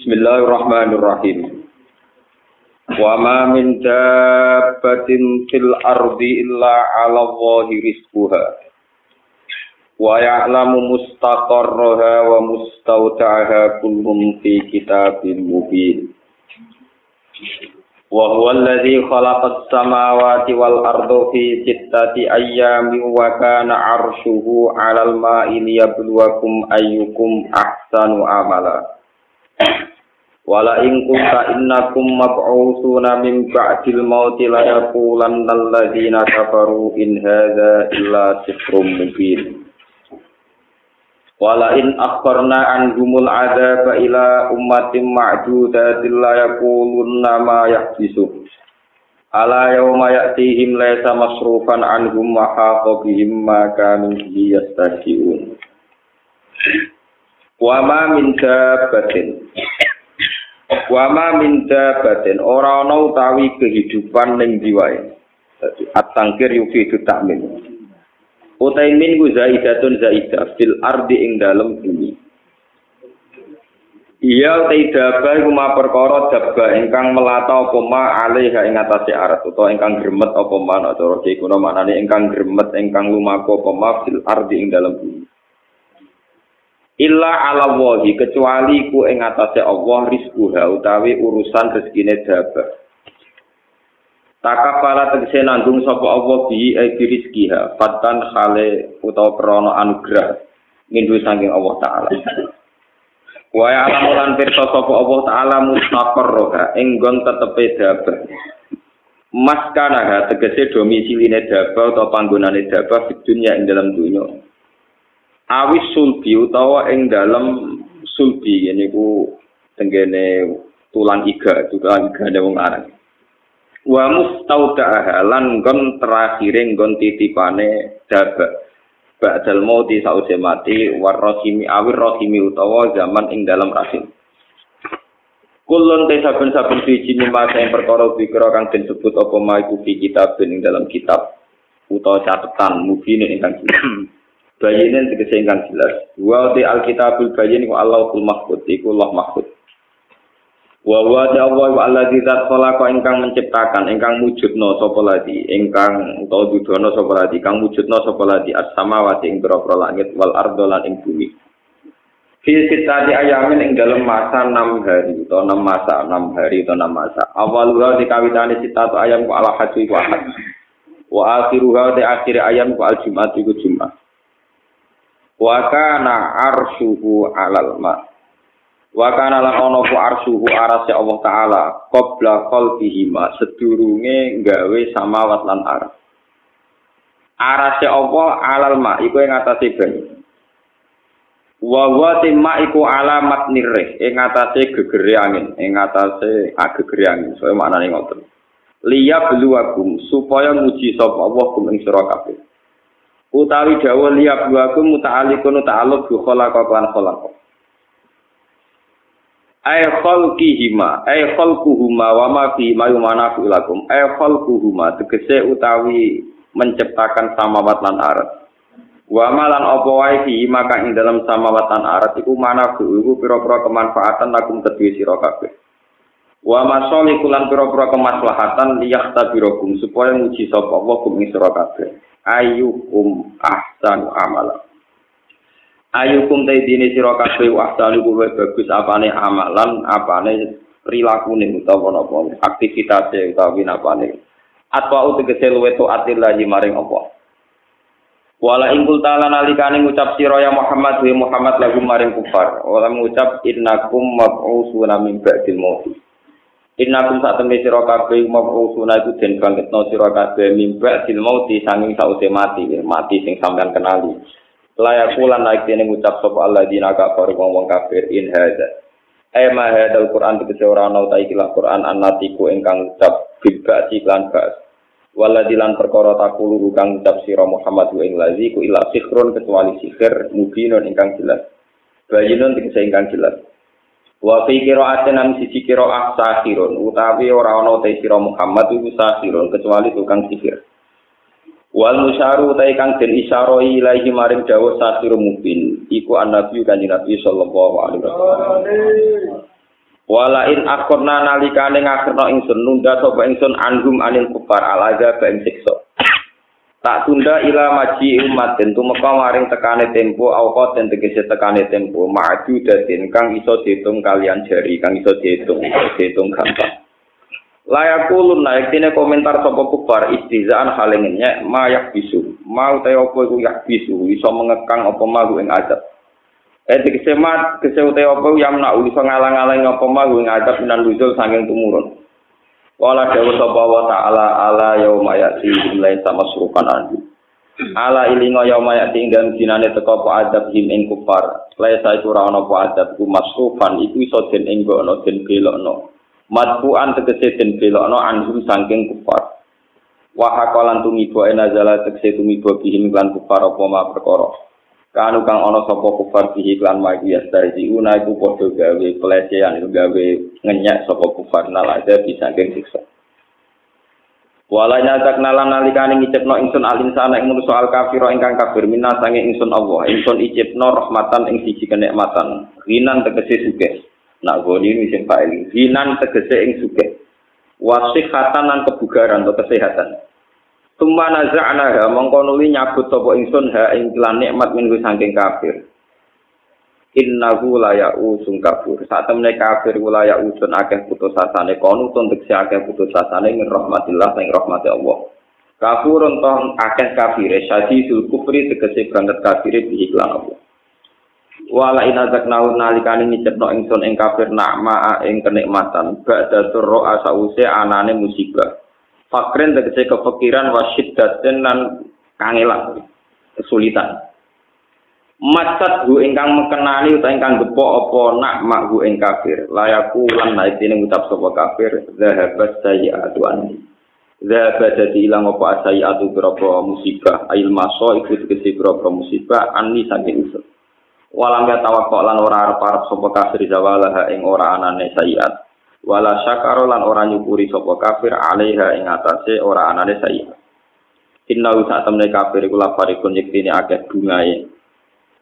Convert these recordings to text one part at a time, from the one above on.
Bismillahirrahmanirrahim. Wa ma min dabbatin fil ardi illa 'ala Allahi rizquha. Wa ya'lamu mustaqarraha wa mustawda'aha kullun fi kitabin mubin. Wa huwa alladhi khalaqas samawati wal arda fi sittati ayyamin wa kana 'arshuhu 'alal ma'i liyabluwakum ayyukum ahsanu amala. Wala in kunta innakum mab'utsuna min ba'dil mauti la yaqulanna alladziina kafaru in hadza illa sihrun mubin. Wala in akharna anhumul adzaba ila ummatin ma'dudatin la yaqulunna ma yahbisu Ala yawma ya'tihim laysa masrufan anhum wa haqa bihim ma kanu bihi Wa ma min dabbatin Wa ma min dabbatin ora ana utawi kehidupan ning diwae At-tangkir yufidu ta'min Utai min ku zaidatun zaidah fil ardi ing dalem bumi. Iya utai daba iku ma perkara daba ingkang melata apa ma alaiha ing atase arat utawa ingkang gremet apa ma ana cara ingkang gremet ingkang lumaku apa ma fil ardi ing dalem bumi. Illa ala wahi kecuali ku ing atase Allah rizquha utawi urusan rezekine daba. Takapala tegese nanggung sapa Allah bi e rizkiha fatan khale utawa krana anugrah ngindu saking Allah taala. Wa ya'lamu lan pirsa sapa Allah taala mustaqarroha ing nggon tetepe daba. Mas kana tegese domisiline daba utawa panggonane daba di dunya ing dalam dunya. Awis sulbi utawa ing dalam sulbi niku tenggene tulang iga, tulang iga wong aran. wa mustaudaha lan gon terakhire gon titipane daba ba'dal mauti sause mati warrahimi awir rahimi utawa zaman ing dalam rahim Kulon te saben-saben suci mimasa yang perkara pikira kang den sebut apa ma iku kitab ing dalam kitab utawa catatan mubin ingkang. Bayinin tegese ingkang jelas. Wa te alkitabul bayin wa Allahul mahfud iku Allah mahfud. Wa wa Allah wa alladzi zat khalaqa ingkang menciptakan ingkang wujudna sapa ladi ingkang utawa dudono sapa ladi kang wujudna sapa ladi as-samawati ing pira langit wal ardo lan ing bumi. Fi sitati ayamin ing dalem masa 6 hari utawa 6 masa 6 hari utawa 6 masa. Awaluha dikawitane sitatu ayam ku ala haji ku ahad. Wa akhiruha di akhir ayam ku al jumat iku jumat. Wa kana arshuhu alal ma' Wa kana lan ana ku arsyuhu arase Allah taala qabla qalbihi ma sedurunge gawe samawat lan ar. Arase Allah alal ma iku ing atase banyu. Wa wa timma iku alamat nirih ing atase gegere angin, ing atase agegere angin. Soale maknane ngoten. Liya bluwakum supaya nguji sapa Allah kum ing sira kabeh. Utawi dawuh liya bluwakum muta'alliqun ta'alluq bi khalaqa lan khalaqa. ay khalqihima ay khalquhuma wa ma fi ma yumanafu lakum. Ay khalquhuma tegese utawi menciptakan samawat lan arat. Wa malan apa wae fi maka ing dalam samawat lan arat iku manafu iku pira-pira kemanfaatan lakum kedue sira kabeh. Wa masali kulan pira-pira kemaslahatan liyahtabirakum supaya nguji sapa Allah kum sira kabeh ayyukum ahsanu amala. Ayukum ta dini sira kabeh wahdani kuwe bagus apane amalan apane prilakune utawa napa aktivitate utawi napane atwa utegese luwe to atillahi maring apa Wala ingkul ta'ala nalikane ngucap sira ya Muhammad wa Muhammad lagu maring kufar. Wala ngucap innakum mab'usuna min ba'dil maut Innakum sak tembe sira kabeh mab'usuna iku den bangkitno sira kabeh min ba'dil maut sanging sause mati mati sing sampean kenali. Layak pulan naik dene ngucap sapa Allah dina kafir wong kafir in hadza. Ay ma hadzal Quran tegese ora ana utahe ikilah Quran annatiku ingkang ucap bil ba'si lan ba'as. Waladi lan perkara takulu kang ucap sira Muhammad wa ing lazi ku ila sihrun kecuali sihir mubinun ingkang jelas. Bayinun tegese ingkang jelas wa fi qira'atin an sisi qira'ah sahirun utawi ora ana utahe sira Muhammad iku sahirun kecuali tukang sihir Wal musyaru utai kang den isyaro ilahi maring dawuh sasir mubin iku an nabi kanjeng Nabi sallallahu alaihi wasallam. Wala in akhirna nalikane ngakhirna ingsun nunda sapa ingsun anhum anil kufar alaga ba siksa. Tak tunda ila maji umat den tumeka maring tekane tempo awqa den tegese tekane tempo maju daden kang iso diitung kalian jari kang iso diitung diitung gampang. Layakulun naik tine komentar sapa kufar istizaan halengnya mayak bisu mau te opo iku yak bisu iso mengekang apa mau ing azab. Eh dikese mat kese apa yang nak iso ngalang-alang apa mau ing adab minan nuzul saking tumurun. Wala dawuh sapa wa ta'ala ala yauma ya'ti lain sama surukan anju. Ala ilinga yauma ya'ti dalem dinane teka apa adab him ing kufar. Laisa iku ora ana apa adab ku masrufan iku iso den enggono den belokno. Matbuan tegese den belokno anhum saking kufar. Wa haqalan tumibo enazala tegese tumibo bihim lan kufar apa ma perkara. Kanu kang ana sapa kufar bihi klan magi yastari una iku padha gawe pelecehan gawe ngenyak sapa kufar nalaja bisa geng siksa. Wala nyatak nalan nalikane ngicipno ingsun alin sana ing soal kafir ingkang kafir minna sange ingsun Allah. Ingsun icipno rahmatan ing siji kenikmatan. Rinan tegese sugih. Nak goni ini sing paling rinan tegese ing sugih. Wasihatan lan kebugaran atau kesehatan Tumma naza'na ha nuli nyabut sapa ingsun ha ing nikmat minggu saking kafir. Innahu la ya'usun kafir. Saat temne kafir la ya'usun akeh putus asane kono untuk si akeh putus asane min rahmatillah sing rahmati Allah. Kafir toh akeh kafir syadi sul kufri tegese banget kafir bi iklan Allah. Wala ina zaknahu nalikane ngicipno ingsun ing kafir nakma ing kenikmatan ba'da turro asause anane musibah. Fakrin tegese kepikiran wasid dan lan kangelan kesulitan. Macat hu ingkang mekenani utawa ingkang gepo apa nak mak hu ing kafir. Layaku lan naik ini ngucap sapa kafir zahabat sayyi'atu anni. Zahabat dadi ilang apa sayyi'atu berapa musibah. Ail maso iku tegese berapa musibah anni saking usul. Walam ya tawakkol lan ora arep-arep sapa kafir zawalaha ing ora anane sayyi'at. Wala syakaro lan ora nyukuri sapa kafir alaiha ing atase ora anane saya inna usa temne kafir iku lafari kun yektine akeh bungae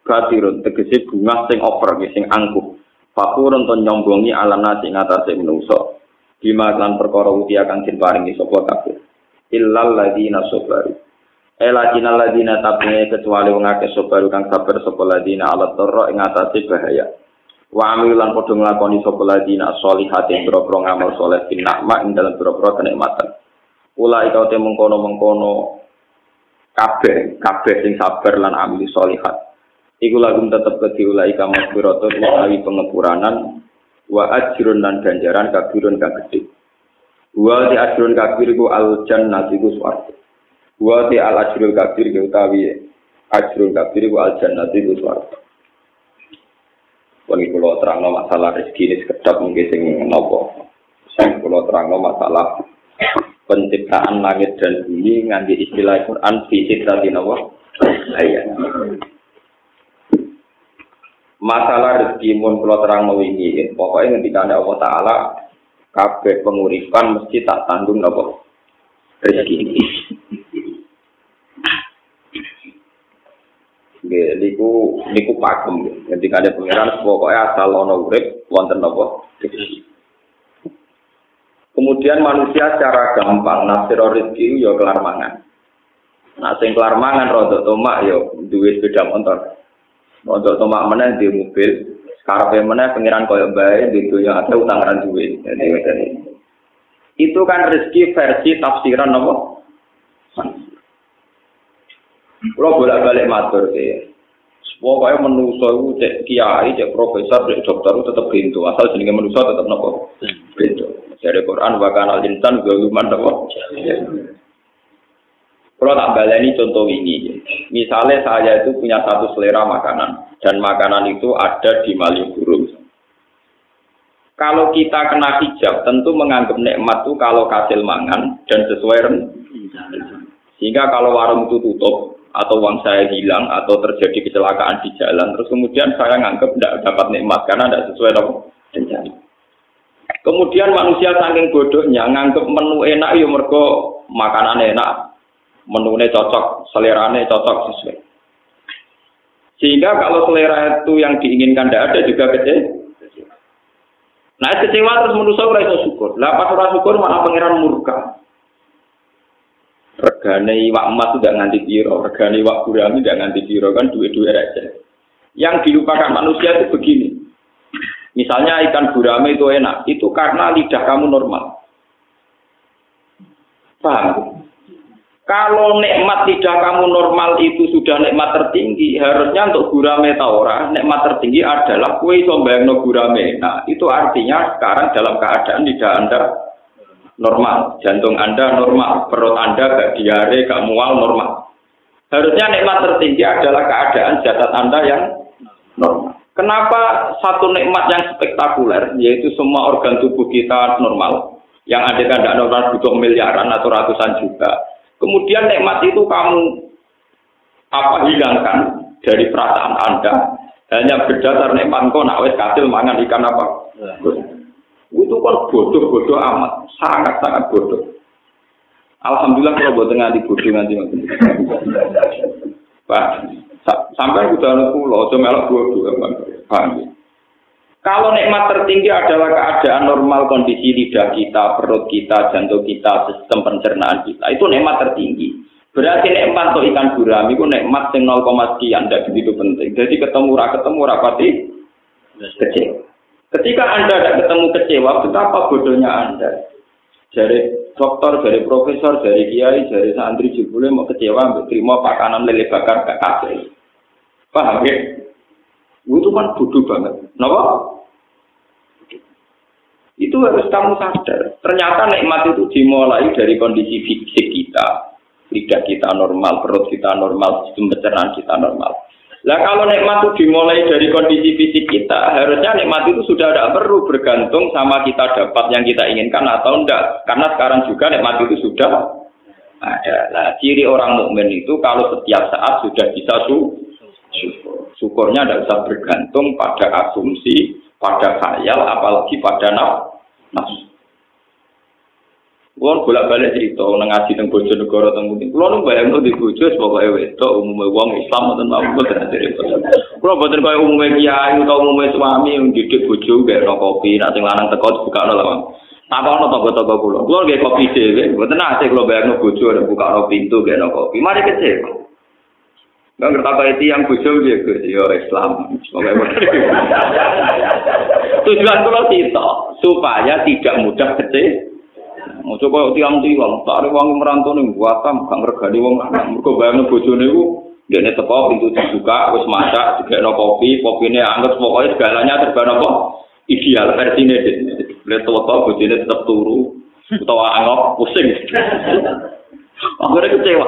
katirun tegese bunga sing oper sing angkuh. Fakurun to nyombongi ala nasi ing atase manusa bima lan perkara uti akan den paringi sapa kafir. Illal ladina sabaru Ela dina ladina tabunge kecuali wong akeh sabar kang sabar sapa ladina ala torro ing atase bahaya. Wa amilan padha nglakoni sapa ladina sholihat ing boro ngamal saleh bin nikmat ing dalem boro kenikmatan. Ulai kau te mengkono-mengkono kabeh kabeh sing sabar lan amili sholihat iku lagu tetep ke ulai kamu birotot utawi pengepuranan wa ajrun lan ganjaran kabirun kang gedhe. Wa ti ajrun kabir iku al jannah iku swarga. Wa ti al ajrul kabir utawi ajrun kabir iku al jannah iku swarga Wani kulo terang masalah rezeki ini sekedap mungkin sing nopo. Sing kulo terang masalah penciptaan langit dan bumi nganti istilah Quran fisik tadi nopo. Ayat. Masalah rezeki mun kulo terang mau ini, pokoknya ketika ada Allah Taala kabeh penguripan mesti tak tanggung nopo rezeki ini. Niku niku pakem. Ketika ada pangeran pokoknya asal ana urip wonten napa? Kemudian manusia secara gampang nafsir rezeki ya kelar mangan. Nah, sing kelar mangan rodok tomak ya duwe sepeda motor. Rodok tomak meneh di mobil, karepe meneh pangeran koyo bae di dunya ada utang ran duwe. Itu kan rezeki versi tafsiran napa? Kalau bolak-balik matur ya. Pokoknya menuso itu cek kiai, cek profesor, cek dokter itu tetap pintu. Asal jenenge menuso tetap nopo pintu. Dari Quran bahkan al insan galuman nopo. Kalau tak baleni contoh ini, misalnya saya itu punya satu selera makanan dan makanan itu ada di Malioboro. Kalau kita kena hijab, tentu menganggap nikmat itu kalau kasil mangan dan sesuai Sehingga kalau warung itu tutup, atau uang saya hilang atau terjadi kecelakaan di jalan terus kemudian saya nganggap tidak dapat nikmat karena tidak sesuai dengan Kemudian manusia saking bodohnya nganggap menu enak ya mergo makanan enak, menunya cocok, selerane cocok sesuai. Sehingga kalau selera itu yang diinginkan tidak ada juga kecil. Nah, kecewa terus ora iso syukur. Lah pas syukur malah pangeran murka. Regane iwak emas tidak nganti piro, regane iwak gurami tidak nganti piro kan duit-duit aja. Yang dilupakan manusia itu begini. Misalnya ikan gurame itu enak, itu karena lidah kamu normal. Paham? Kalau nikmat tidak kamu normal itu sudah nikmat tertinggi, harusnya untuk gurame taura, nikmat tertinggi adalah kue no gurame. Nah, itu artinya sekarang dalam keadaan lidah Anda normal, jantung Anda normal, perut Anda gak diare, gak mual normal. Harusnya nikmat tertinggi adalah keadaan jasad Anda yang normal. Kenapa satu nikmat yang spektakuler, yaitu semua organ tubuh kita normal, yang ada tidak normal butuh miliaran atau ratusan juta, Kemudian nikmat itu kamu apa hilangkan dari perasaan Anda hanya berdasar nikmat kau nak wes kasil mangan ikan apa? Itu kan bodoh-bodoh amat, sangat-sangat bodoh. Alhamdulillah kalau buat di bodoh nanti Pak, sampai udah pulau, cuma melok bodoh, paham kalau nikmat tertinggi adalah keadaan normal kondisi lidah kita, perut kita, jantung kita, sistem pencernaan kita, itu nikmat tertinggi. Berarti nikmat untuk ikan gurami itu nikmat yang 0, sekian, tidak begitu penting. Jadi ketemu rak ketemu rapati kecil. Ketika Anda tidak ketemu kecewa, betapa bodohnya Anda. Dari dokter, dari profesor, dari kiai, dari santri juga mau kecewa, terima pakanan lele bakar ke kafe. Paham ya? Itu kan bodoh banget. Kenapa? Itu harus kamu sadar. Ternyata nikmat itu dimulai dari kondisi fisik kita. Lidah kita normal, perut kita normal, sistem pencernaan kita normal. Lah kalau nikmat itu dimulai dari kondisi fisik kita, harusnya nikmat itu sudah tidak perlu bergantung sama kita dapat yang kita inginkan atau enggak. Karena sekarang juga nikmat itu sudah ada. Nah, ciri orang mukmin itu kalau setiap saat sudah bisa su syukur. Syukurnya tidak usah bergantung pada asumsi, pada khayal, apalagi pada nafsu. Kulo bolak balik cerita nang ngaji teng bojo negara teng Kulo Kulo nu bayangno di bojo pokoke wedok umume wong Islam mboten mau mboten cerita. Kulo mboten kaya umume kiai utawa umume suami yang didik bojo gak kopi, nek sing lanang teko buka lawang. Apa ono toko-toko kulo? Kulo nggih kopi dhewe, mboten ate kulo bayangno bojo buka pintu gak kopi. Mari kecil. Nggak ngerti apa itu yang bojo dia Gus, ya Islam. Tujuan kalau kita supaya tidak mudah kecil. Mau coba tiang tiang, tak ada uang merantau nih buatam, kang regani uang lanang. Mereka bayangin bojone ku, dia nih teko pintu dibuka, terus masak, juga no kopi, kopi ini anget pokoknya segalanya serba nopo ideal versi ini. Lihat tua tua bojone tetap turu, atau angok pusing. Akhirnya kecewa.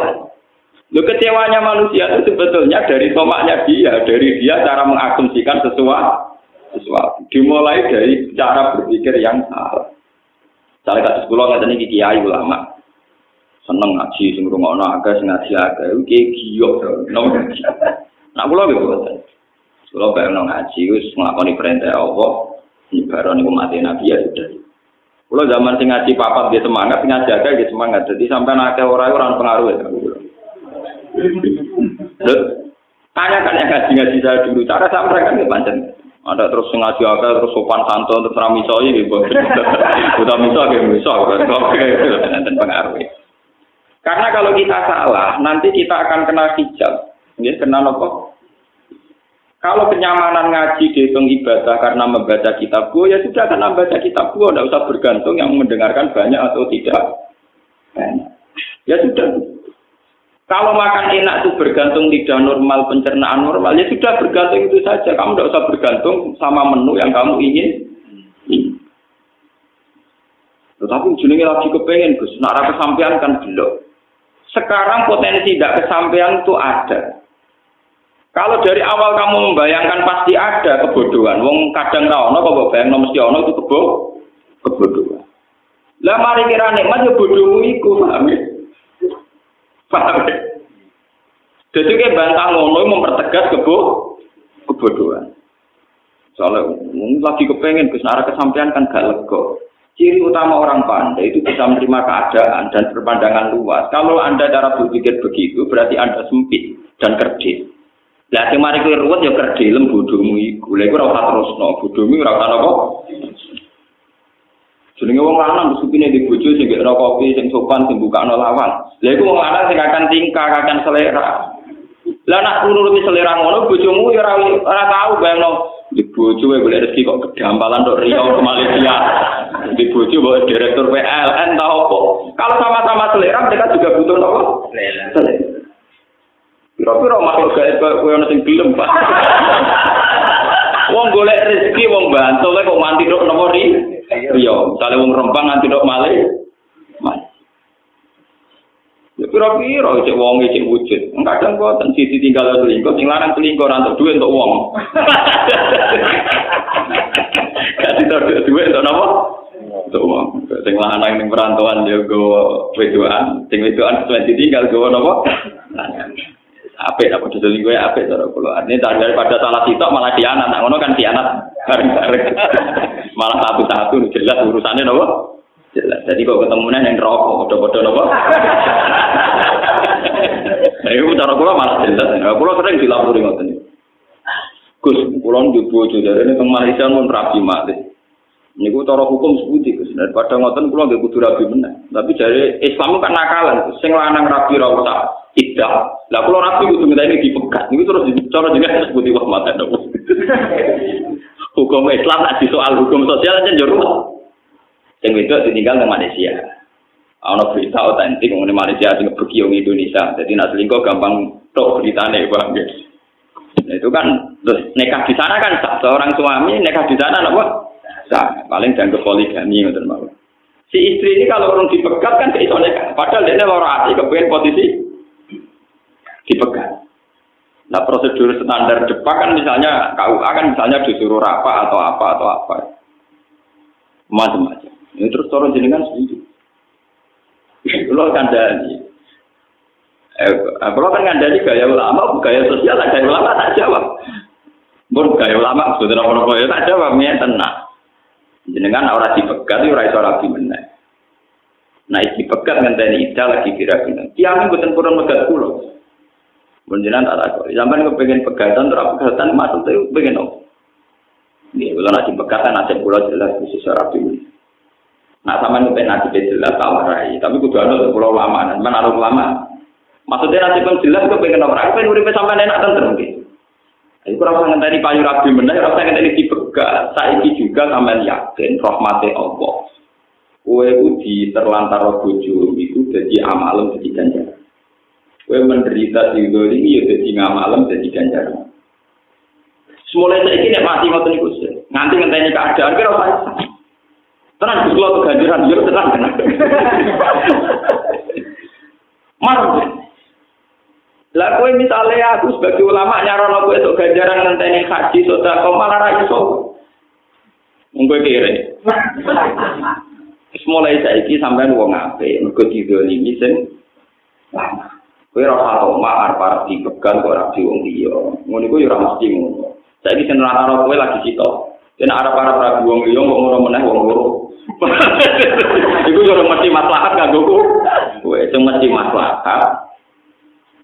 Lo kecewanya manusia itu sebetulnya dari tomaknya dia, dari dia cara mengasumsikan sesuatu. sesuatu. Dimulai dari cara berpikir yang salah. Saya kata sekolah nggak tadi kiai ulama. Seneng ngaji, sing rungokno agak, sing ngaji agak, oke giyok, nomor ngaji. Nah, pulau gitu kan. Pulau bayang ngaji, wis ngelakoni perintah Allah, nyebaran itu mati nabi ya sudah. Pulau zaman sing ngaji papat dia semangat, sing ngaji agak dia semangat. Jadi sampai nakal orang orang pengaruh ya. Tanyakan yang ngaji-ngaji saya dulu, cara mereka nggak pancen. Ada terus ngaji agak, terus sopan santun, terus ramiso ini, udah miso, gitu miso, oke, dan pengaruh. Karena kalau kita salah, nanti kita akan kena hijab. Ya, kena apa? Kalau kenyamanan ngaji dihitung ibadah karena membaca kitab gua, ya sudah karena membaca kitab gua, tidak usah bergantung yang mendengarkan banyak atau tidak. Ya sudah. Kalau makan enak itu bergantung lidah normal, pencernaan normal, ya sudah bergantung itu saja. Kamu tidak usah bergantung sama menu yang kamu ingin. Tetapi ujungnya lagi kepengen, Gus. Nak kesampaian kan belum. Sekarang potensi tidak kesampaian itu ada. Kalau dari awal kamu membayangkan pasti ada kebodohan. Wong kadang tahu, no, kok bayang mesti ono itu kebo, kebodohan. Lah mari kira nikmat ya bodohmu iku? Paham ya? Jadi kayak bantah ngono mempertegas kebo kebodohan. Soalnya lagi kepengen Gus Nara kesampaian kan gak lego. Ciri utama orang pandai itu bisa menerima keadaan dan berpandangan luas. Kalau Anda cara berpikir begitu, berarti Anda sempit dan kerdil. Lah mari ruwet ya kerdil bodohmu iku. Lha iku ora usah terusno, bodohmu ora. Jenenge wong lanang supine di bojo sing gak kopi sing sopan sing bukakno lawang. Lha iku wong lanang sing akan tingkah, akan selera. Lah nak nuruti selera ngono bojomu ya ora ora tau bayangno di bojo wae boleh rezeki kok kedampalan tok Riau ke Malaysia. Di bojo bawa direktur PLN tau apa. Kalau sama-sama selera mereka juga butuh apa? Selera. Kira-kira makhluk gaib kowe ono sing gelem, Pak. Wong golek rezeki wong bantu kok mati tok nomor ri. Iya, misale wong Rempang nganti tok malih. Ya pira-pira cek wong cek wujud. Kadang boten sisi tinggal selingkuh, sing larang selingkuh ora entuk duit untuk wong. Kasih tok duit untuk napa? Untuk wong. Sing lanang ning perantauan yo go wedoan, sing wedoan sesuai ditinggal go napa? Apik apa dodol gue apik cara kula. Artinya daripada salah sitok malah dianat. Nah, ngono kan dianat bareng-bareng. malah satu-satu jelas urusannya nopo? Jelas. Jadi kok ketemunya yang rokok, podo-podo nopo? Nah, itu cara kula malah jelas. Nah, kula sering dilapori ngoten. Gus, kula njuk bojo dari ini teng Malaysia rapi mati. Niku cara hukum sebuti Gus. Daripada ngoten kula nggih kudu rapi meneh. Tapi dari Islam kan nakalan. Sing lanang rapi ra usah tidak. Lah kalau rapi itu minta ini dipegat, ini terus cara jenengan disebut wah mata dong. hukum Islam nanti soal hukum sosial aja. Yang itu ditinggal ke Malaysia. Ono berita otentik mengenai Malaysia sing pergi Indonesia. Jadi nak selingkuh gampang tok beritane, Bang. Nah, itu kan terus nikah di sana kan seorang suami nikah di sana apa? Sah. Paling ke poligami ngoten mawon. Si istri ini kalau orang dipegat kan kayak. Padahal dia lara hati kepengen posisi dipegang. Nah prosedur standar Jepang kan misalnya KUA kan misalnya disuruh rapa atau apa atau apa macam-macam. Ini terus turun jenengan setuju. Kalau kan dari eh, kalau kan dari gaya ulama, gaya sosial, gaya ulama tak jawab. Bun gaya ulama sudah orang orang tak jawab, ya. Jenengan orang dipegat, orang iso rapi meneh. Nah, dipegat ngenteni ida lagi kira-kira. Tiang buatan kurang megat pulau. Menjelang tak takut. Sampai kepengen pegatan, terus pegatan masuk tuh pengen apa? Ini kalau nasi pegatan nasi pulau jelas bisa secara dulu. Nah sama nih nasi jelas tak rai. Tapi kudu ada pulau lama, dan mana lama. Maksudnya nasi pun jelas kepengen apa? Aku pengen urip sampai enak tentu mungkin. Aku kurang ngenteni payu rabi bener, rasa ngenteni dipegat. Saiki juga sampai yakin rahmati Allah. Kue di terlantar bojo itu jadi amalem jadi ganjaran. Kue menderita di ini ya jadi ngamalem jadi ganjaran. Semulai saya ini mati ngoten niku Nganti ngenteni keadaan kira apa? Tenang Gus kula keganjaran yo tenang tenang. Mar. Lah kowe misalnya aku sebagai ulama nyarono kowe untuk ganjaran ngenteni haji sedekah malah ra iso. Mungkin kere. Semulai saiki sampean wong apik mergo didolimi sing lama. Kowe ora usah omah arep arep dipegang kok ora di wong liya. Ngono iku ya ora mesti ngono. Saiki sing ora karo kowe lagi sitok. Yen arep arep rabi wong liya kok ngono meneh wong loro. Iku yo mesti maslahat kanggo kowe. Sing mesti maslahat.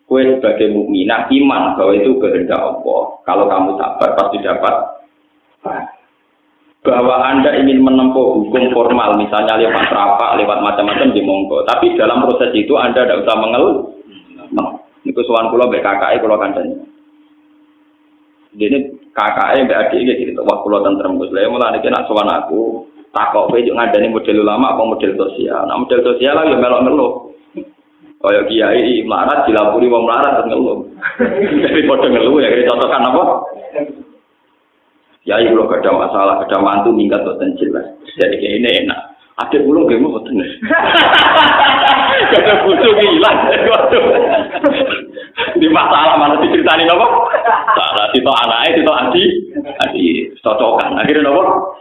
Kowe sebagai mukminah iman bahwa itu kehendak Allah. Kalau kamu sabar pasti dapat bahwa Anda ingin menempuh hukum formal, misalnya lewat rapat, lewat macam-macam di monggo. Tapi dalam proses itu Anda tidak usah mengeluh, niku sowan kula mbek kakake kula kancani. Dene kakake mbek adike gitu, wah kula tentrem Gus. Lah mulane nak sowan aku, takok kowe ngandani model ulama apa model sosial. Nah, model sosial lah ya melok-melok. Kaya kiai melarat dilapuri wong melarat terus ngeluh. Jadi padha ngeluh ya contohkan apa? Kiai kalau ada masalah, ada mantu minggat boten jelas. Jadi kayak ini enak. Ada pulau gak mau boten. Kata butuh gila. Di masalah mana diceritani nopo? Salah itu anaknya, itu adi, adi cocokan. Akhirnya nopo?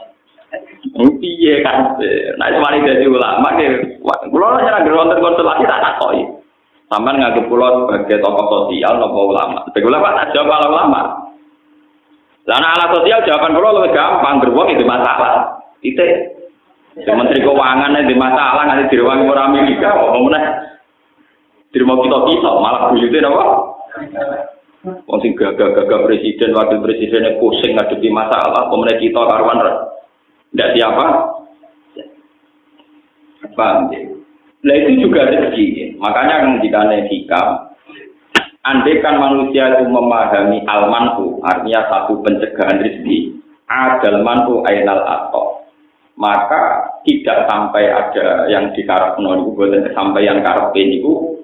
Piye kan? Nah, ini jadi ulama, kulo lah nyerang geronten konstelasi tak takoi. Sampai nganggep kulo sebagai tokoh sosial nopo ulama. Sebagai ulama tak jawab kalau ulama. Lah anak sosial jawaban kulo lebih gampang, beruang itu masalah. Itu Menteri Keuangan di masalah nanti di ruang orang Amerika, mau di rumah kita kita malah buyutnya apa? Wong sing gagah-gagah presiden, wakil presidennya pusing ngadepi masalah, pemenang kita karuan tidak siapa? Paham ya? Nah itu juga rezeki. Makanya ketika hikam, andai kan manusia itu memahami almanku, artinya satu pencegahan rezeki, adal mantu ainal atau maka tidak sampai ada yang dikarep non sampai yang karep itu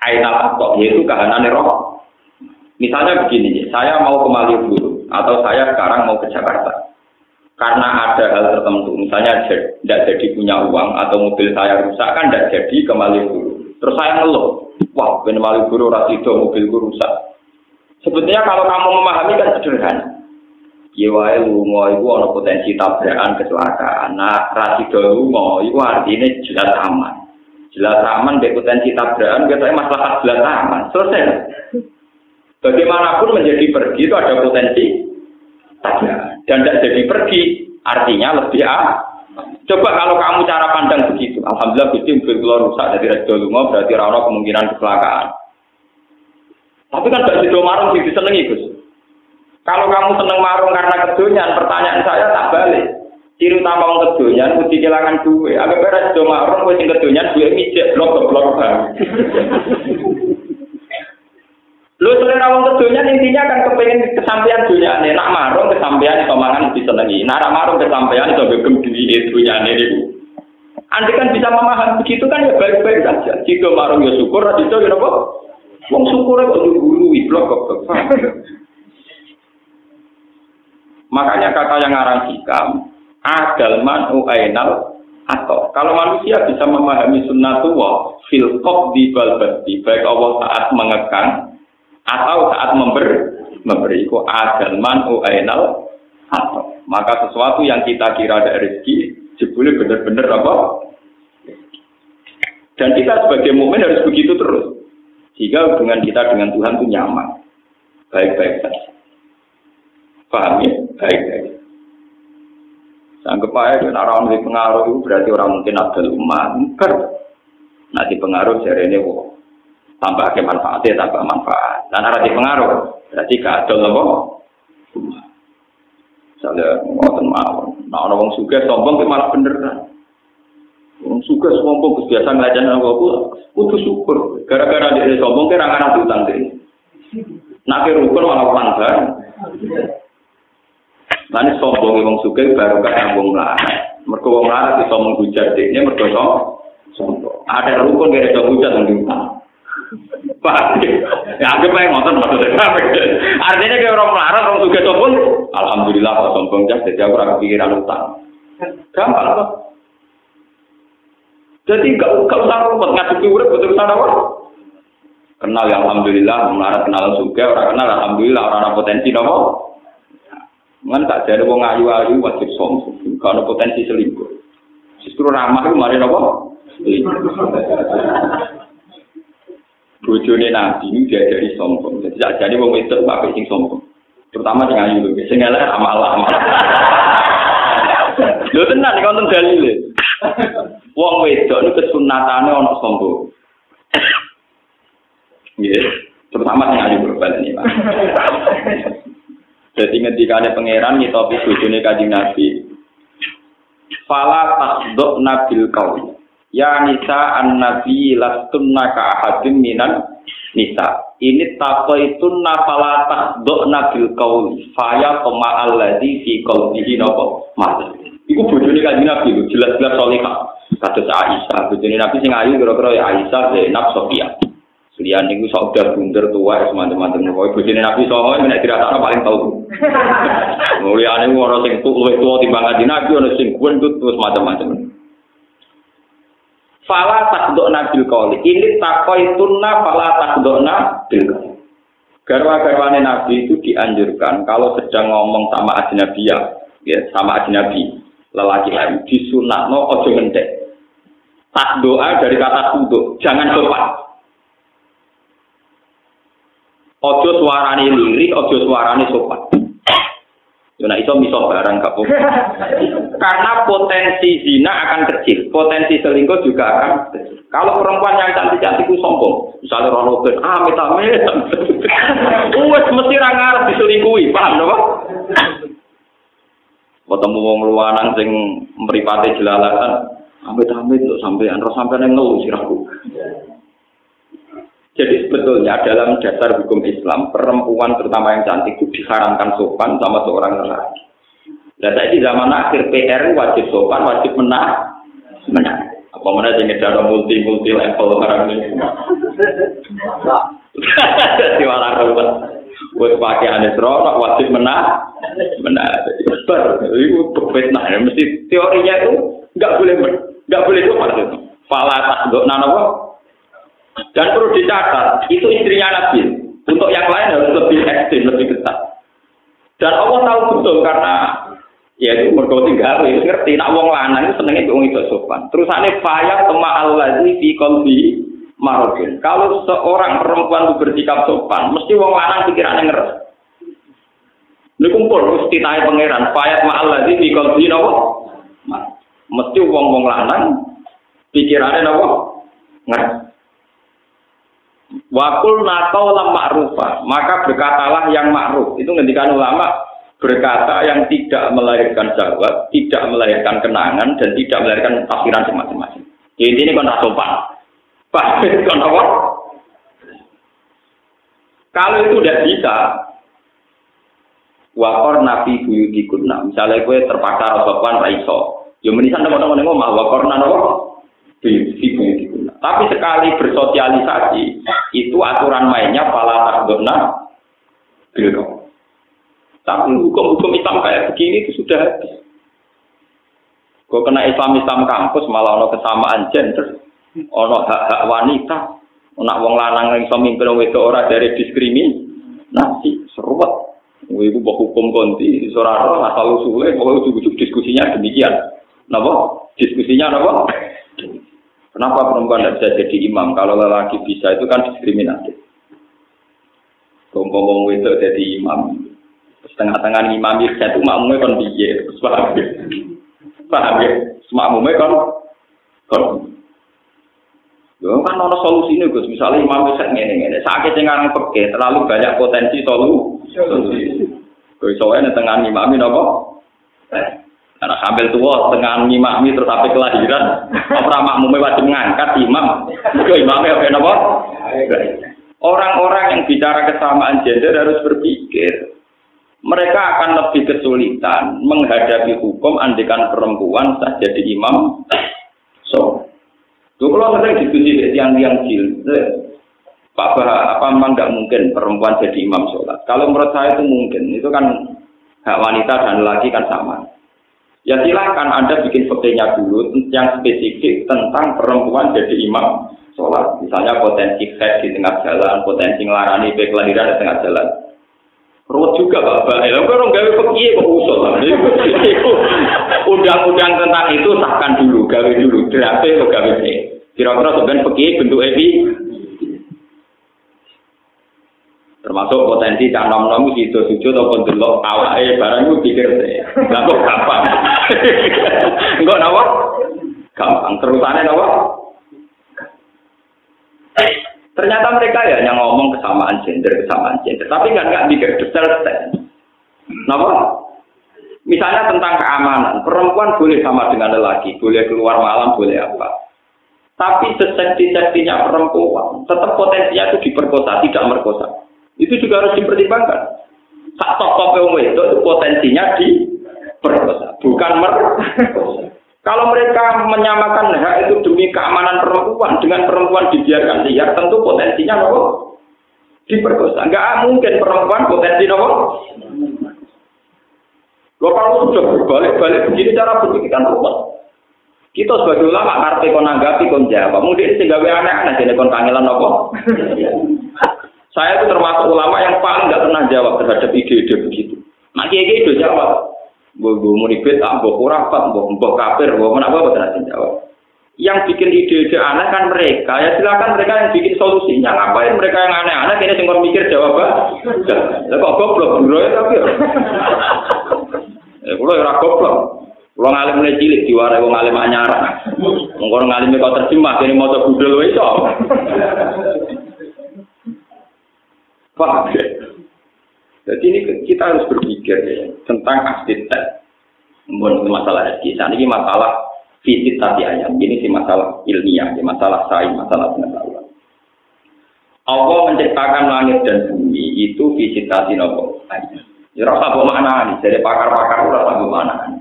ainal atau yaitu kahanan roh. Misalnya begini, saya mau ke Malioboro atau saya sekarang mau ke Jakarta. Karena ada hal tertentu, misalnya tidak jadi punya uang atau mobil saya rusak kan tidak jadi ke Malioboro. Terus saya ngeluh, wah ben Malioboro rasido mobilku rusak. Sebetulnya kalau kamu memahami kan sederhana. Ya wae lunga iku potensi tabrakan kecelakaan. Nah, rasido lunga iku artinya jelas aman. Jelas aman dek potensi tabrakan biasanya masalah jelas aman. Selesai. Bagaimanapun menjadi pergi itu ada potensi tabrakan. Dan tidak jadi pergi artinya lebih ah. Coba kalau kamu cara pandang begitu, alhamdulillah Gusti mobil kula rusak dari rasido lunga berarti ora kemungkinan kecelakaan. Tapi kan gak sido marung sing disenengi Gus. Kalau kamu seneng marung karena kedonyan, pertanyaan saya tak balik. Ciri utama wong kedonyan mesti kehilangan duit. Agak beres do marung kowe sing kedonyan duit mijek blok blok. Lu selera wong kedonyan intinya kan kepengen kesampaian dunia nih. Nak marung kesampaian itu mangan lebih senengi. Nak marung kesampaian itu begem duit dunia nih. Anda kan bisa memahami begitu kan ya baik-baik saja. Jika marung ya syukur, itu ya apa? Wong syukur kok dulu blok blok. Makanya kata yang ngarang hikam, adal manu ainal atau kalau manusia bisa memahami sunnatullah fil di balbati baik Allah saat mengekang atau saat memberi memberi itu adal manu ainal atau maka sesuatu yang kita kira ada rezeki jebule benar-benar apa dan kita sebagai mukmin harus begitu terus sehingga hubungan kita dengan Tuhan itu nyaman baik-baik saja Paham ya? Baik-baik. Sanggup aja, nah, orang pengaruh itu berarti orang mungkin ada umat. Nanti pengaruh jadi ini. Tambah ke manfaatnya, tambah manfaat. Dan arah di pengaruh, berarti gak ada loh, Misalnya, ngotot mau. Nah, orang suka sombong, malah bener kan. Wong suka sombong, biasa ngelajan aku, putus syukur. Gara-gara dia sombong, kira ngarang utang deh. Nah, rukun malah panggang. Nanti sombong wong suka baru kan wong melarat. Mereka wong melarat bisa menghujat dia, mereka sombong. Ada rukun ada hujat yang diutang. Ya aku pengen nonton maksudnya. Artinya kayak orang melarat, orang suka sombong. Alhamdulillah kalau sombong jas, jadi aku orang pikiran utang. Gampang kok. Jadi gak, gak usah rumput ngadepi urip betul sana apa? Kenal ya alhamdulillah, melarat kenal suka, orang kenal alhamdulillah, orang potensi nopo. Ngan tak jadi wong ayu-ayu wajib sombong. Kalau potensi selingkuh. Justru ramah itu mari nopo? Bojone Nabi ini dia jadi sombong. Jadi tak jadi wong itu pakai sing sombong. Terutama sing ayu lho. Sing elek amal amal. Lho tenan iki wonten dalile. Wong wedok niku kesunatane ana sombong. Nggih, terutama sing ayu berbalik ini, Pak. Jadi ngendikane pangeran nyitopi bojone Kanjeng Nabi. Fala tasdok nabil kau. Ya nisa an nabi lastunna ka ahadin minan nisa. Ini tapo itu nafala tasdok nabil kau. Faya koma alladhi fi qawlihi nopo mas. Iku bojone Kanjeng Nabi jelas-jelas solihah. Kados Aisyah, bojone Nabi sing ayu kira-kira ya Aisyah, Zainab, Sofia. Lian niku udah bunder tua teman-teman kowe bojone Nabi songo nek dirasakno paling tau. Mulyane ora sing tuwa luwih tuwa timbang Nabi ana sing gendut terus macam-macam. Fala takdokna bil qawli. Ini takoitunna fala takdokna bil qawli. Garwa-garwane Nabi itu dianjurkan kalau sedang ngomong sama ajnabiyah, ya, sama ajnabi, lelaki lain disunatno ojo ngendek. Tak doa dari kata kuduk, jangan sopan. Ojo suarane lirik, ojo suarane sopan. Yo nek iso miso barang gak Karena potensi zina akan kecil, potensi selingkuh juga akan kecil. Kalau perempuan yang cantik-cantik sombong, misalnya rono ben ah amit. Wes mesti ra ngarep diselingkuhi, paham lho, Ketemu wong luwanang sing mripate jelalatan, Amit-amit untuk sampean, roh sampean ngeluh sirahku. Jadi sebetulnya dalam dasar hukum Islam, perempuan terutama yang cantik itu diharamkan sopan sama seorang lelaki. Dan saya di zaman akhir PR wajib sopan, wajib menang, menang. Apa mana jadi cara multi multi level orang ini? Jadi malah ruwet. Buat pakai aneh serok, wajib menang, menang. Besar, itu berbeda. Mesti teorinya itu nggak boleh nggak boleh sopan itu. Fala tak nana dan perlu dicatat, itu istrinya Nabi. Untuk yang lain harus lebih ekstrim, lebih ketat. Dan Allah tahu betul karena ya itu mergo tinggal itu ngerti nak wong lanang itu senenge wong itu sopan. Terus ane faya tema allazi fi qalbi marokin. Kalau seorang perempuan itu bersikap sopan, mesti wong lanang pikirannya ngeres. Ini kumpul mesti tahu pangeran fayat ma allazi fi qalbi napa? Mesti wong-wong lanang pikirannya napa? Ngeres. Wakul nakau lam ma'rufah, maka berkatalah yang ma'ruf. Itu ngendikan ulama berkata yang tidak melahirkan jawab, tidak melahirkan kenangan, dan tidak melahirkan tafsiran semacam-macam. Jadi ini kan sopan. Apa? Kalau itu tidak bisa, wakor nabi buyuti kunna. Misalnya gue terpaksa sopan raiso. Ya menisan teman-teman ngomong, wakor buyuti buyuti tapi sekali bersosialisasi, itu aturan mainnya pala takdona biru. Tapi hukum-hukum Islam kayak begini itu sudah habis. Kau kena Islam Islam kampus malah ono kesamaan gender, ono hak hak wanita, nak wong lanang yang iso mimpin itu ora dari diskriminasi, seruat. Ibu bawa hukum konti, seorang asal usulnya, pokoknya ujuk-ujuk diskusinya demikian. Napa? Diskusinya napa? Kenapa perempuan tidak bisa jadi imam? Kalau lelaki bisa itu kan diskriminatif. Ngomong itu jadi imam. Setengah-tengah imam itu satu makmumnya kan biye. Paham ya? Paham ya? Semakmumnya kan kan Ya kan ada solusi ini Gus. Misalnya imam bisa ngene ngene. Sakit yang ngarang peke terlalu banyak potensi solusi. Gue soalnya tengah imam ini apa? Karena sambil tua tengah ngimami terus sampai kelahiran, apa makmumnya wajib mengangkat imam. Itu imamnya apa apa? Orang-orang yang bicara kesamaan gender harus berpikir. Mereka akan lebih kesulitan menghadapi hukum andikan perempuan saja jadi imam. So, tuh kalau sering diskusi yang yang jil, Pak Bah, apa memang nggak mungkin perempuan jadi imam sholat? Kalau menurut saya itu mungkin, itu kan hak wanita dan laki kan sama. Ya silahkan Anda bikin fotonya dulu yang spesifik tentang perempuan jadi imam sholat. Misalnya potensi head di tengah jalan, potensi ngelarani baik kelahiran di tengah jalan. Ruwet juga Bapak, ya orang gawe pergi kok usul. Undang-undang tentang itu sahkan dulu, gawe dulu, draft atau gawe Kira-kira sebenarnya pergi bentuk evi termasuk potensi cak nom nom itu sujud ataupun delok awake barang itu pikir deh nggak kok gampang? Enggak nawa gampang. Terusannya nawa ternyata mereka ya yang ngomong kesamaan gender kesamaan gender. Tapi nggak nggak mikir detail nawa misalnya tentang keamanan. Perempuan boleh sama dengan lelaki boleh keluar malam boleh apa. Tapi sesekti-sektinya perempuan tetap potensinya itu diperkosa tidak merkosa itu juga harus dipertimbangkan. Tak tokoh wong itu potensinya di perkosa, bukan mer. Kalau mereka menyamakan hak itu demi keamanan perempuan dengan perempuan dibiarkan liar, tentu potensinya nopo diperkosa. Enggak mungkin perempuan potensi nopo. Lo kalau sudah berbalik-balik begini cara berpikir kan. Kita sebagai ulama ngerti kon nanggapi kon jawab. Mungkin sing gawe aneh-aneh dene kon kangelan nopo. Saya itu termasuk ulama yang paling nggak pernah jawab terhadap ide-ide begitu. Nah, kiai itu jawab. Gue gue mau ribet, ah, gue kurafat, gue gue kafir, gue mana gue berhasil jawab. Yang bikin ide-ide aneh kan mereka. Ya silakan mereka yang bikin solusinya. Ngapain mereka yang aneh-aneh? Kini tinggal mikir jawaban. Lah kok goblok, bro ya tapi. Ya kulo ya goblok. Kulo ngalim mulai cilik diwarai wong ngalim anyar. Mengko ngalim kok terjemah kene maca budal wae. Paham ya? Jadi ini kita harus berpikir ya, tentang arsitek. Bukan masalah saat ini masalah Fisik tadi ayam. Ini si masalah ilmiah, si masalah sains, masalah pengetahuan. Allah menciptakan langit dan bumi itu fisik tadi nopo ayam. Ya rasa apa makna ini? Jadi pakar-pakar rasa apa makna ini?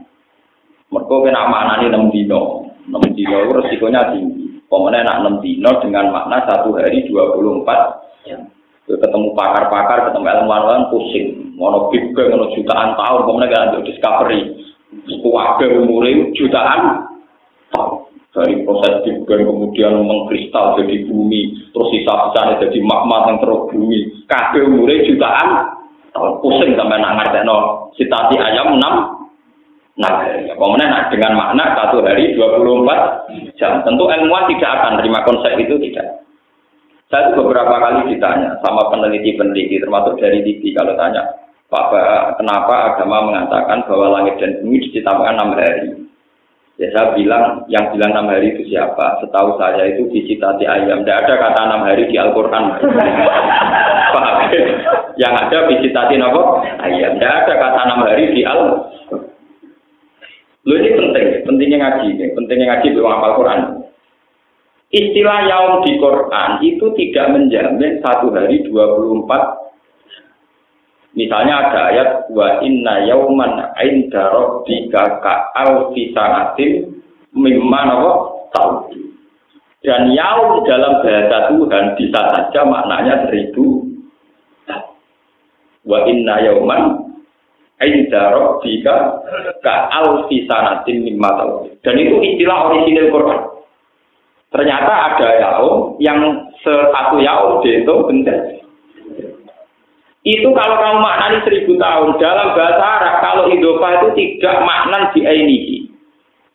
Mereka kena makna ini enam dino. Enam dino resikonya tinggi. Pemenang enam dino dengan makna satu hari 24 jam. Ketemu pakar-pakar, ketemu ilmuwan pusing. Mono big bang, jutaan tahun, pemenang gak discovery. Kuwabe umurnya jutaan dari proses Big kemudian mengkristal jadi bumi terus sisa-sisanya jadi magma yang terus bumi kabeh umurnya jutaan tahun. Pusing sampai nak ngerti no. Sitati ayam enam nah ya kemudian nah, dengan makna satu hari 24 jam. Tentu ilmuwan tidak akan terima konsep itu tidak saya itu beberapa kali ditanya sama peneliti-peneliti termasuk dari TV kalau tanya Pak kenapa agama mengatakan bahwa langit dan bumi diciptakan enam hari Ya saya bilang, yang bilang enam hari itu siapa? Setahu saya itu visitasi ayam. Tidak ada kata enam hari di Al-Quran. Paham? Yang ada visitasi apa? Ayam. Tidak ada kata enam hari di al Lu ini penting, pentingnya ngaji, pentingnya ngaji di Al-Quran. Istilah yaum di Quran itu tidak menjamin satu hari 24 Misalnya ada ayat wa inna yauman inda rabbika ka alfi sanatin mimma tahu. Dan yaum dalam bahasa Tuhan bisa saja maknanya seribu Wa inna yauman inda rabbika ka alfi sanatin mimma tahu. Dan itu istilah orisinil Quran. Ternyata ada yaum yang satu yaum dihitung bentar itu kalau kamu maknani seribu tahun dalam bahasa Arab kalau idofa itu tidak makna di ini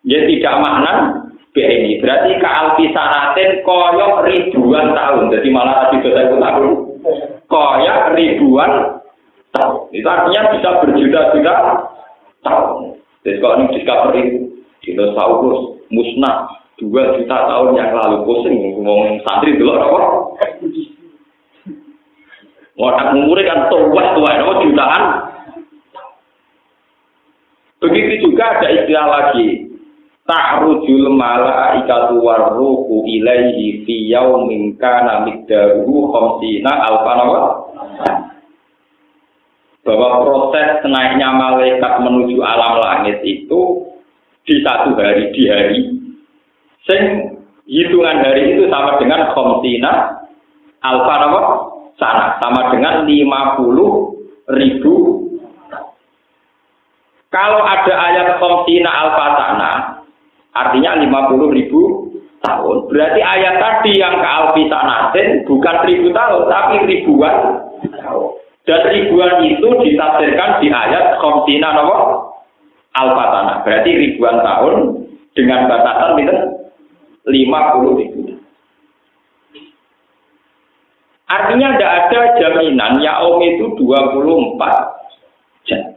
ya tidak makna di ini berarti ke alfisanatin koyok ribuan tahun. Jadi malah tadi saya tahun koyok ribuan tahun. Itu artinya bisa berjuta-juta tahun. Jadi kalau ini discovery dinosaurus musnah dua juta tahun yang lalu pusing ngomong santri dulu apa Wadah umurnya kan tua tua, itu jutaan. Begitu juga ada istilah lagi. Ta'rujul malaikatu warruhu ilaihi fi yaumin kana miqdaruhu khamsina alfanawa. Bahwa proses naiknya malaikat menuju alam langit itu di satu hari di hari. Sing hitungan hari itu sama dengan khamsina alfanawa sana sama dengan 50 ribu. Kalau ada ayat komsina alfatana artinya 50 ribu tahun. Berarti ayat tadi yang ke alfisanatin bukan ribu tahun tapi ribuan tahun. Dan ribuan itu ditafsirkan di ayat komsina nopo alfatana berarti ribuan tahun dengan batasan itu 50 ribu Artinya tidak ada jaminan yaum itu 24 jam.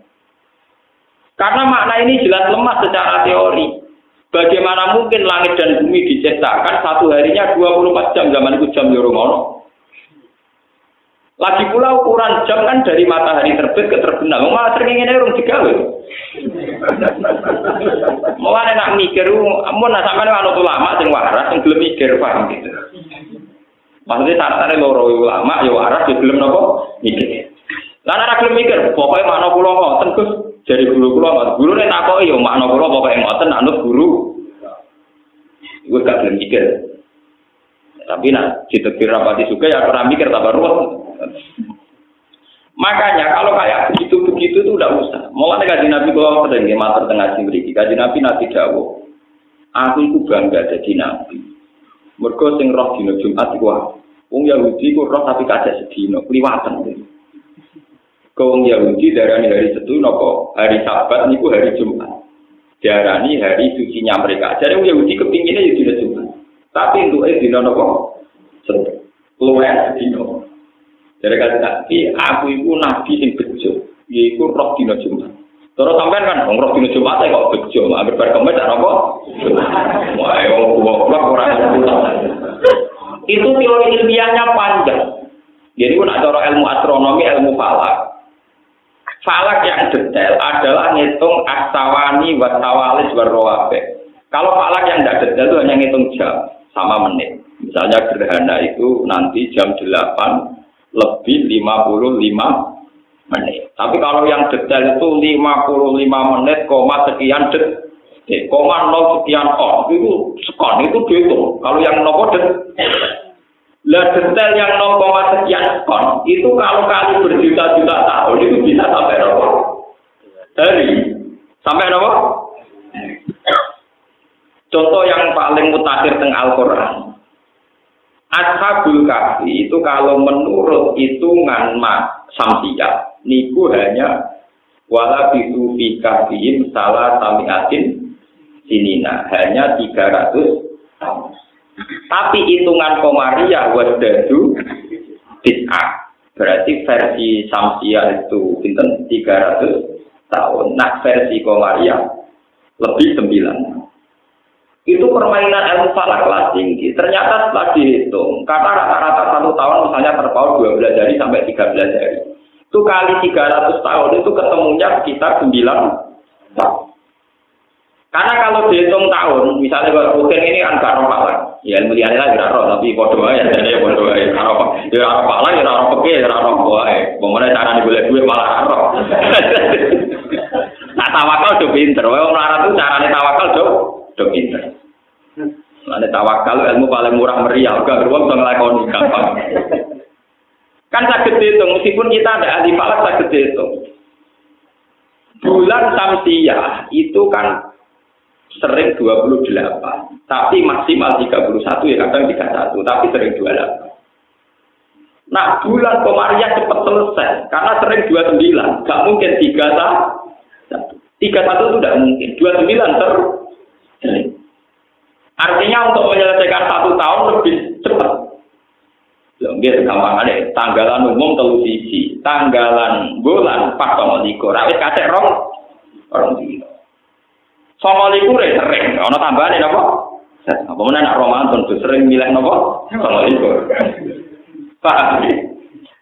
Karena makna ini jelas lemah secara teori. Bagaimana mungkin langit dan bumi diciptakan satu harinya 24 jam zaman itu jam Yoromono. Lagi pula ukuran jam kan dari matahari terbit ke terbenam. Malah sering ingin urung digawe. Mau nak mikir, mau nak sampai anu ulama sing waras sing gelem mikir paham gitu. Maksudnya syaratnya loro ulama, ya waras, ya belum nopo mikir. Lah ora gelem mikir, pokoke makna kula ngoten Gus, jadi guru kula. Guru nek takoki ya makna kula pokoke ngoten anut guru. Iku gak gelem mikir. Tapi nak ditekir rapati juga ya ora mikir tambah ruwet. Makanya kalau kayak begitu-begitu itu udah usah. Mulai kaji Nabi kalau sering mater tengah sini, kaji Nabi Nabi Dawo. Aku itu bangga jadi Nabi. Mergo sing roh dina Jumat iku wong Yahudi ku roh tapi kacek sedina, kliwatan. Kau wong Yahudi darani hari Setu napa hari Sabat niku hari Jumat. Diarani hari sucinya mereka. Jadi wong Yahudi kepinginnya ya dina Jumat. Tapi untuk eh dina napa? Setu. Luwes sedina. Jadi kata tapi aku itu nabi sing bejo. Yaiku roh dina Jumat. Terus sampean kan roh dina Jumat kok bejo, anggere bar kemis apa? Wah, wong goblok ora Itu teori ilmiahnya panjang. Jadi pun ada ilmu astronomi, ilmu falak. Falak yang detail adalah ngitung astawani wasawalis warroabe. Kalau falak yang tidak detail itu hanya ngitung jam sama menit. Misalnya gerhana itu nanti jam 8 lebih 55 menit. Tapi kalau yang detail itu 55 menit, koma sekian detik, koma nol sekian on, itu sekon, itu dihitung. Kalau yang nopo detik, lah detail yang 0, sekian kon itu kalau kali berjuta-juta tahun itu bisa sampai berapa? Dari sampai berapa? Contoh yang paling mutakhir teng Al-Qur'an. Ashabul Kahfi itu kalau menurut hitungan mak samsia niku hanya wala bisu fi kahfihim salah samiatin sinina hanya 300 tahun. Tapi hitungan komaria wasdadu bid'ah. Berarti versi Samsia itu pinten 300 tahun. Nah versi komaria lebih 9. Itu permainan ilmu falak kelas tinggi. Ternyata setelah dihitung, karena rata-rata satu tahun misalnya terpaut 12 hari sampai 13 hari. Itu kali 300 tahun itu ketemunya sekitar 9 tahun. Karena kalau dihitung tahun, misalnya kalau rutin ini kan gak roh palang. Ya ilmu liane lah gak roh, tapi bodoh aja, jadi bodoh aja. Gak roh, ya roh palang, ya roh peke, ya roh buah. Bagaimana cara boleh duit malah roh. nah tawakal udah pinter, wah melarat tuh cara nih tawakal udah udah pinter. Nah tawakal ilmu paling murah meriah, gak beruang bisa ngelakoni gampang. Kan sakit dihitung, meskipun kita ada ahli falak sakit dihitung. Bulan Samsiah itu kan sering 28, tapi maksimal 31 ya kadang 31, tapi sering 28. Nah bulan Komariah cepat selesai karena sering 29, gak mungkin 31. 31 itu tidak mungkin, 29 ter Artinya untuk menyelesaikan satu tahun lebih cepat. Lembir gampang ada tanggalan umum telu sisi, tanggalan bulan pas sama likur, rawit kasih rong, rong Songo liku re sering, ana tambahane napa? Apa meneh nak Ramadan tuh sering milih napa? Songo liku.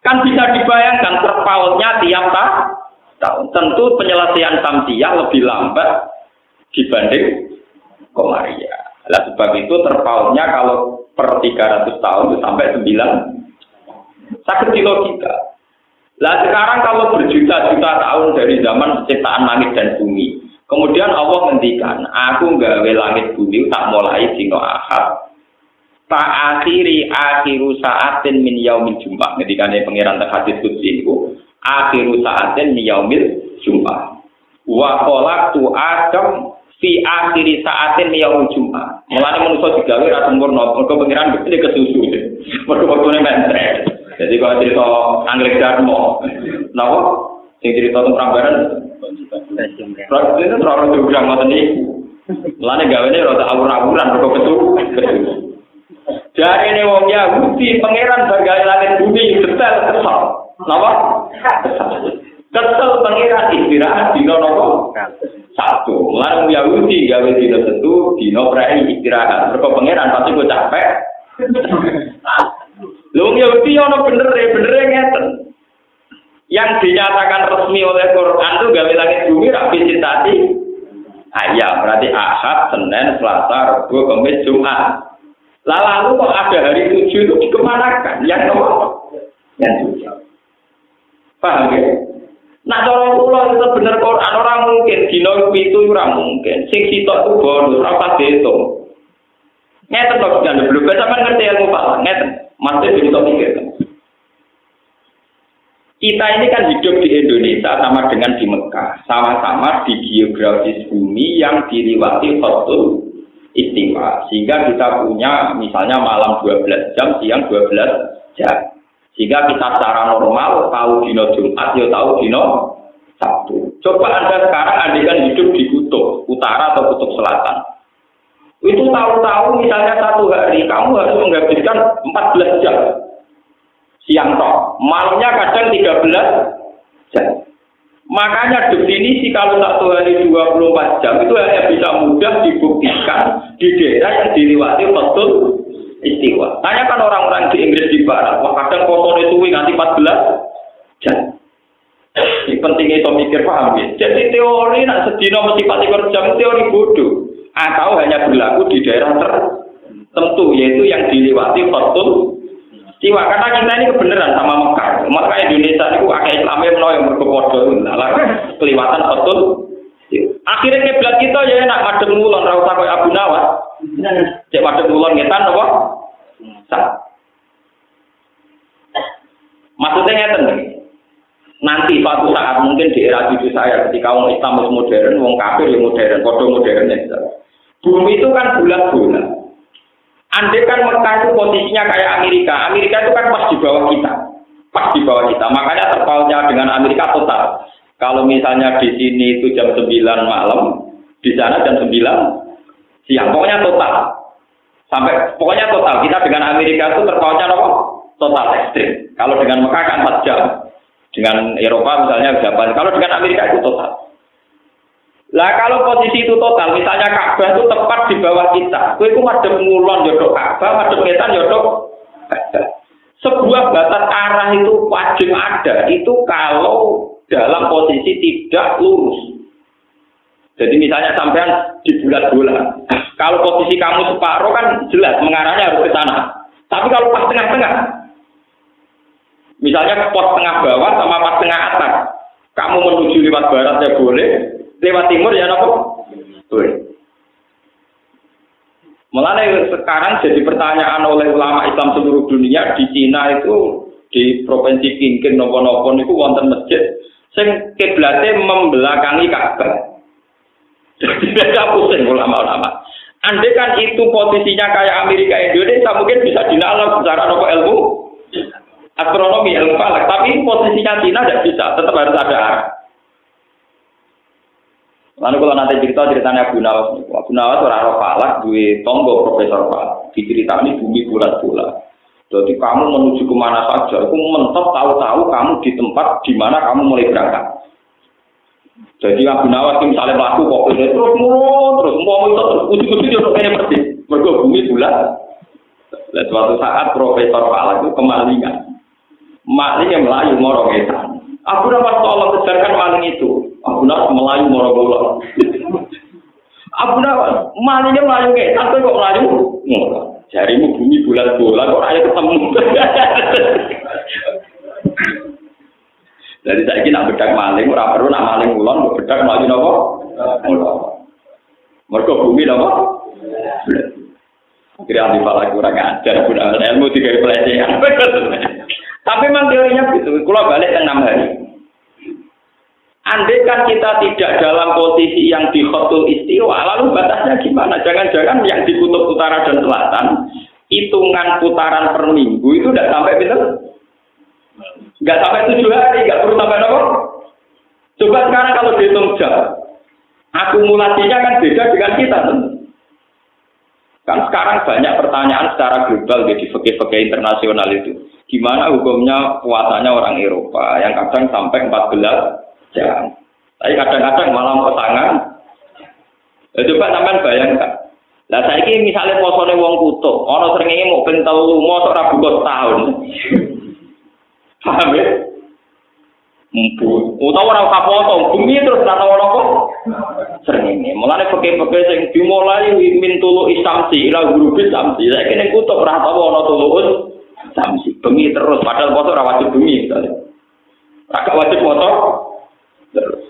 Kan bisa dibayangkan terpautnya tiap tahun. Tentu penyelesaian samsiah lebih lambat dibanding komaria. Lah sebab itu terpautnya kalau per 300 tahun itu sampai 9 sakit di logika. Lah sekarang kalau berjuta-juta tahun dari zaman penciptaan langit dan bumi, Kemudian Allah ngendikan, aku gawe langit bumi tak mulai dino ahad. Tak akhiri akhiru saatin min yaumil jumat. Ketika ini pengiran kudsi itu, akhiru saatin min yaumil jumat. Wa kolak tu adam fi akhiri saatin min yaumil jumat. Mulanya manusia digawe rasa murno, mereka pengiran ini kesusu. Mereka waktunya mentre. Jadi kalau cerita Anggrek Darmo, kenapa? Yang cerita tentang Prambanan, Rasul itu terlalu jurang ngoten niku. Lane gawene rada awur-awuran kok ketu. Jare ne wong Yahudi pangeran bagai langit bumi detail kesal. Napa? Kesel pangeran istirahat dino nopo? Satu. Lan Yahudi gawe dino tentu dino prei istirahat. Mergo pangeran pasti kok capek. Lho Yahudi ono bener bener ngeten. Yang dinyatakan resmi oleh Quran itu gawe langit bumi rapi cintati ayam berarti ahad senin selasa rabu kamis jumat. Lalu kok ada hari tujuh itu dikemanakan? Yang nomor yang tujuh. Paham ya Nah, cara kula itu bener Quran orang mungkin dino itu ora mungkin. Sing sitok itu bonus, ora pas dihitung. Ngeten kok jangan belum bisa ngerti ilmu Pak. Ngeten. Masih bisa pikir. Kita ini kan hidup di Indonesia sama dengan di Mekah, sama-sama di geografis bumi yang diliwati khotul istiwa. Sehingga kita punya misalnya malam 12 jam, siang 12 jam. Sehingga kita secara normal tahu dino Jumat, ya tahu dino Sabtu. Coba Anda sekarang andikan hidup di kutub utara atau kutub selatan. Itu tahu-tahu misalnya satu hari kamu harus menghabiskan 14 jam siang toh. Malamnya kadang 13 jam. Makanya definisi kalau satu hari 24 jam itu hanya bisa mudah dibuktikan di daerah yang dilewati betul istiwa. Tanya kan orang-orang di Inggris di Barat, wah kadang itu nanti 14 jam. Ini pentingnya itu mikir paham ya. Jadi teori nak sedino mesti 24 jam teori bodoh. atau hanya berlaku di daerah tertentu yaitu yang dilewati khotul Siwa karena kita ini kebenaran sama Mekah. Maka Indonesia itu akhirnya Islamnya menawa yang berkepodo. Nah, kelewatan. Akhirnya kiblat kita ya enak madem ngulon ra usah koyo Abu Nawas. Cek madem ngulon ngetan apa? Sah. Maksudnya ngeten Nanti suatu saat mungkin di era cucu saya ketika orang Islam modern, wong kafir yang modern, bodoh modernnya. Bumi itu kan bulat-bulat. Andai kan Mekah itu posisinya kayak Amerika, Amerika itu kan pas di bawah kita, pas di bawah kita. Makanya terpautnya dengan Amerika total. Kalau misalnya di sini itu jam 9 malam, di sana jam 9 siang. Pokoknya total. Sampai pokoknya total. Kita dengan Amerika itu terpautnya apa? Total ekstrim. Kalau dengan Mekah kan 4 jam. Dengan Eropa misalnya Japan. Kalau dengan Amerika itu total. Lah kalau posisi itu total, misalnya Ka'bah itu tepat di bawah kita, kowe iku madhep ngulon yodok Ka'bah, madhep yodok Sebuah batas arah itu wajib ada, itu kalau dalam posisi tidak lurus. Jadi misalnya sampean di bulat-bulat, kalau posisi kamu separuh kan jelas mengarahnya harus ke sana. Tapi kalau pas tengah-tengah, misalnya pos tengah bawah sama pas tengah atas, kamu menuju lewat barat ya boleh, lewat timur ya nopo boleh Mulai sekarang jadi pertanyaan oleh ulama Islam seluruh dunia di Cina itu di provinsi Kinkin nopo-nopo itu wonten masjid sing kiblatnya membelakangi Ka'bah. Beda pusing ulama-ulama. Andai kan itu posisinya kayak Amerika Indonesia mungkin bisa dinalar secara nopo ilmu astronomi ilmu falak, tapi posisinya Cina tidak bisa, tetap harus ada. Lalu kalau nanti cerita ceritanya Abu Nawas, Abu Nawas orang roh falak, gue tonggo profesor falak, diceritani bumi bulat-bulat. Jadi kamu menuju ke mana saja, aku mentok tahu-tahu kamu di tempat di mana kamu mulai berangkat. Jadi Abu Nawas misalnya melaku kok terus mulu terus mau itu terus ujung-ujung dia kayak seperti mereka bumi bulat. Dan suatu saat profesor falak itu kemalingan, maling yang melayu morong Aku dapat tolong kejarkan maling itu. Abu Nawas melayu moro Abu Nawas malingnya melayu kayak tapi kok melayu? Jarimu bumi bulan kok ayo ketemu. Jadi saya ingin bedak maling, ora perlu nak maling ulon, bedak melayu nopo. Mereka bumi nopo. Kira ahli falak kurang ajar, guna ilmu tiga pelecehan. Tapi memang teorinya begitu. Kalau balik enam hari, Andai kan kita tidak dalam posisi yang di khotul istiwa, lalu batasnya gimana? Jangan-jangan yang di kutub utara dan selatan, hitungan putaran per minggu itu tidak sampai betul? Nggak sampai tujuh hari, nggak perlu sampai apa? Coba sekarang kalau dihitung jam, akumulasinya kan beda dengan kita. Kan sekarang banyak pertanyaan secara global di fakir-fakir internasional itu. Gimana hukumnya puasanya orang Eropa yang kadang sampai 14 jam. Tapi kadang-kadang malah mau tangan. Ya, coba sampean bayangkan. Lah saiki misalnya posone wong kutub, ana srengenge mau ben telu, mosok ra buka tahun. Paham ya? Mpu. Utawa ora usah foto, bumi terus ora tau apa. Srengenge. Mulane peke-peke sing dimulai min tulu istamsi ila grupi samsi. Saiki ning kutub ora tau ana tulu samsi. Bengi terus padahal foto ora wajib misalnya. Agak wajib foto,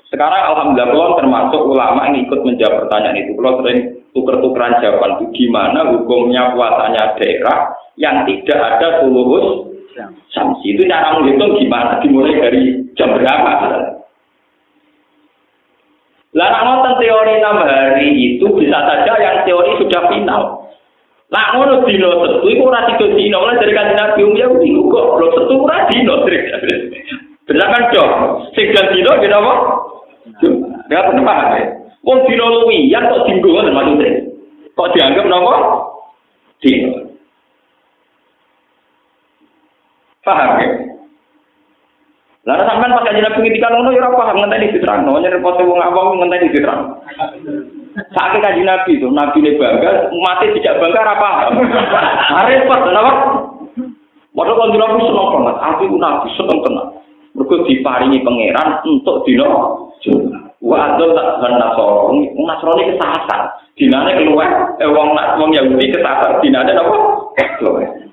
sekarang alhamdulillah kalau termasuk ulama yang ikut menjawab pertanyaan itu. Kalau sering tuker-tukeran jawaban itu gimana hukumnya puasanya daerah yang tidak ada seluruh sanksi itu cara menghitung gimana dimulai dari jam berapa Lah ngoten teori enam hari itu bisa saja yang teori sudah final. Lah ngono dino setu iku ora tiga dino mulai dari kanjeng Nabi um ya kok lho setu ora dino Benar kan dong? Sing dan dino gini apa? Ya paham ya? Wong dino luwiyan kok dinggo ngoten. Kok dianggap napa? Dino. Paham ya? Lalu sampean pas kanjeng Nabi ngendikan ngono ya ora paham ngenteni diterangno, nyerepot wong awam ngenteni diterang. Saat kanjeng Nabi itu, Nabi ini bangga, mati tidak bangga apa paham. Repot, kenapa? Padahal kanjeng Nabi seneng banget, aku Nabi seneng tenang. Mereka diparingi pangeran untuk dino. Wa adol tak ben nasoro, nasroni kesasar. Dinane keluar, eh wong nak wong Yahudi kesasar, dinane apa? Keluar.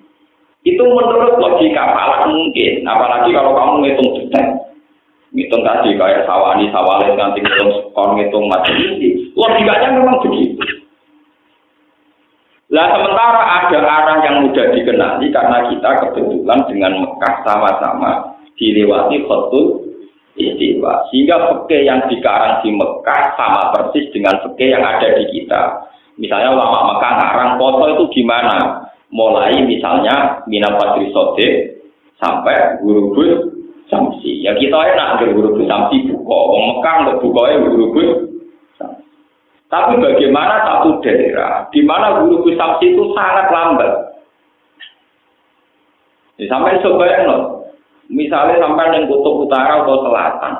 Itu menurut logika falak mungkin, apalagi kalau kamu ngitung detek. Ngitung tadi kayak sawani, sawale, nanti ngitung skor, ngitung ini. Logikanya memang begitu. Lah sementara ada arah yang mudah dikenali karena kita kebetulan dengan Mekah sama-sama dilewati khotul istiwa. Sehingga fikih yang dikarang di Mekah sama persis dengan fikih yang ada di kita. Misalnya ulama Mekah ngarang foto itu gimana? Mulai misalnya Mina Padri Sode sampai guru Samsi. Ya kita enak ke guru Samsi buka. Wong Mekah nggak buka guru Tapi bagaimana satu daerah di mana guru Samsi itu sangat lambat. Ya, sampai sebayang Misalnya sampai neng kutub utara atau selatan.